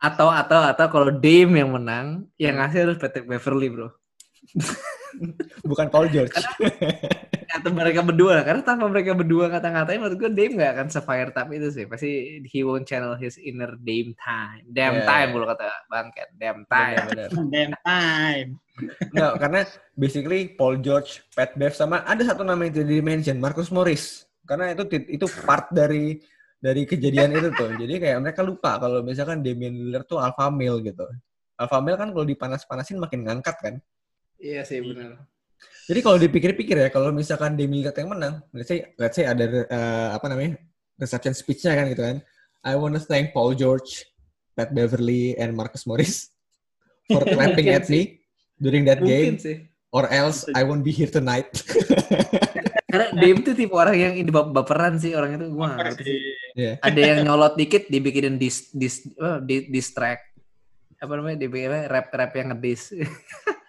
Atau atau atau kalau Dame yang menang, yang ngasih harus Patrick Beverly bro. Bukan Paul George. Kata mereka berdua. Karena tanpa mereka berdua kata-ngatain menurut gue Dame gak akan se-fire tap itu sih. Pasti he won't channel his inner Dame time. Damn yeah. time kalau kata Bang Ken. Damn time. Bener, damn time. Nggak, karena basically Paul George, Pat Bev sama ada satu nama yang tidak mention Marcus Morris. Karena itu itu part dari dari kejadian itu tuh. Jadi kayak mereka lupa kalau misalkan Damian Lillard tuh alpha male gitu. Alpha male kan kalau dipanas-panasin makin ngangkat kan? Iya sih benar jadi kalau dipikir-pikir ya, kalau misalkan Demi Lillard yang menang, let's say, let's say ada uh, apa namanya reception speech-nya kan gitu kan. I want to thank Paul George, Pat Beverly, and Marcus Morris for clapping at me during that Mungkin game. Sih. Or else I won't be here tonight. Karena Dame tuh tipe orang yang ini baperan sih orang itu gue yeah. Ada yang nyolot dikit dibikinin dis dis oh, dis, track. Apa namanya? Dibikin rap rap yang ngedis.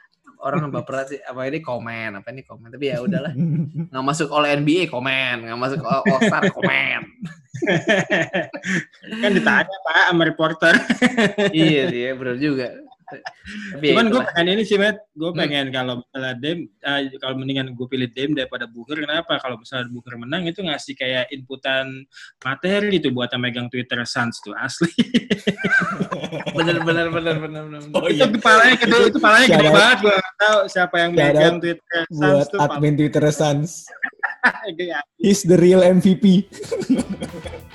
orang baperan sih. Apa ini komen apa ini komen. Tapi ya udahlah. Nggak masuk all NBA komen. Nggak masuk all, all star komen. Kan ditanya pak sama reporter. Iya sih ya, benar juga Cuman gue pengen ini sih, Matt. Gue hmm. pengen hmm. kalau misalnya Dem, uh, kalau mendingan gue pilih Dem daripada Booker. Kenapa? Kalau misalnya Booker menang itu ngasih kayak inputan materi gitu buat yang megang Twitter Suns tuh asli. bener bener bener bener bener. Oh, itu iya. kepalanya gede, itu kepalanya gede banget. Gue tahu siapa yang megang Twitter Suns buat tuh. admin Twitter Suns. He's the real MVP.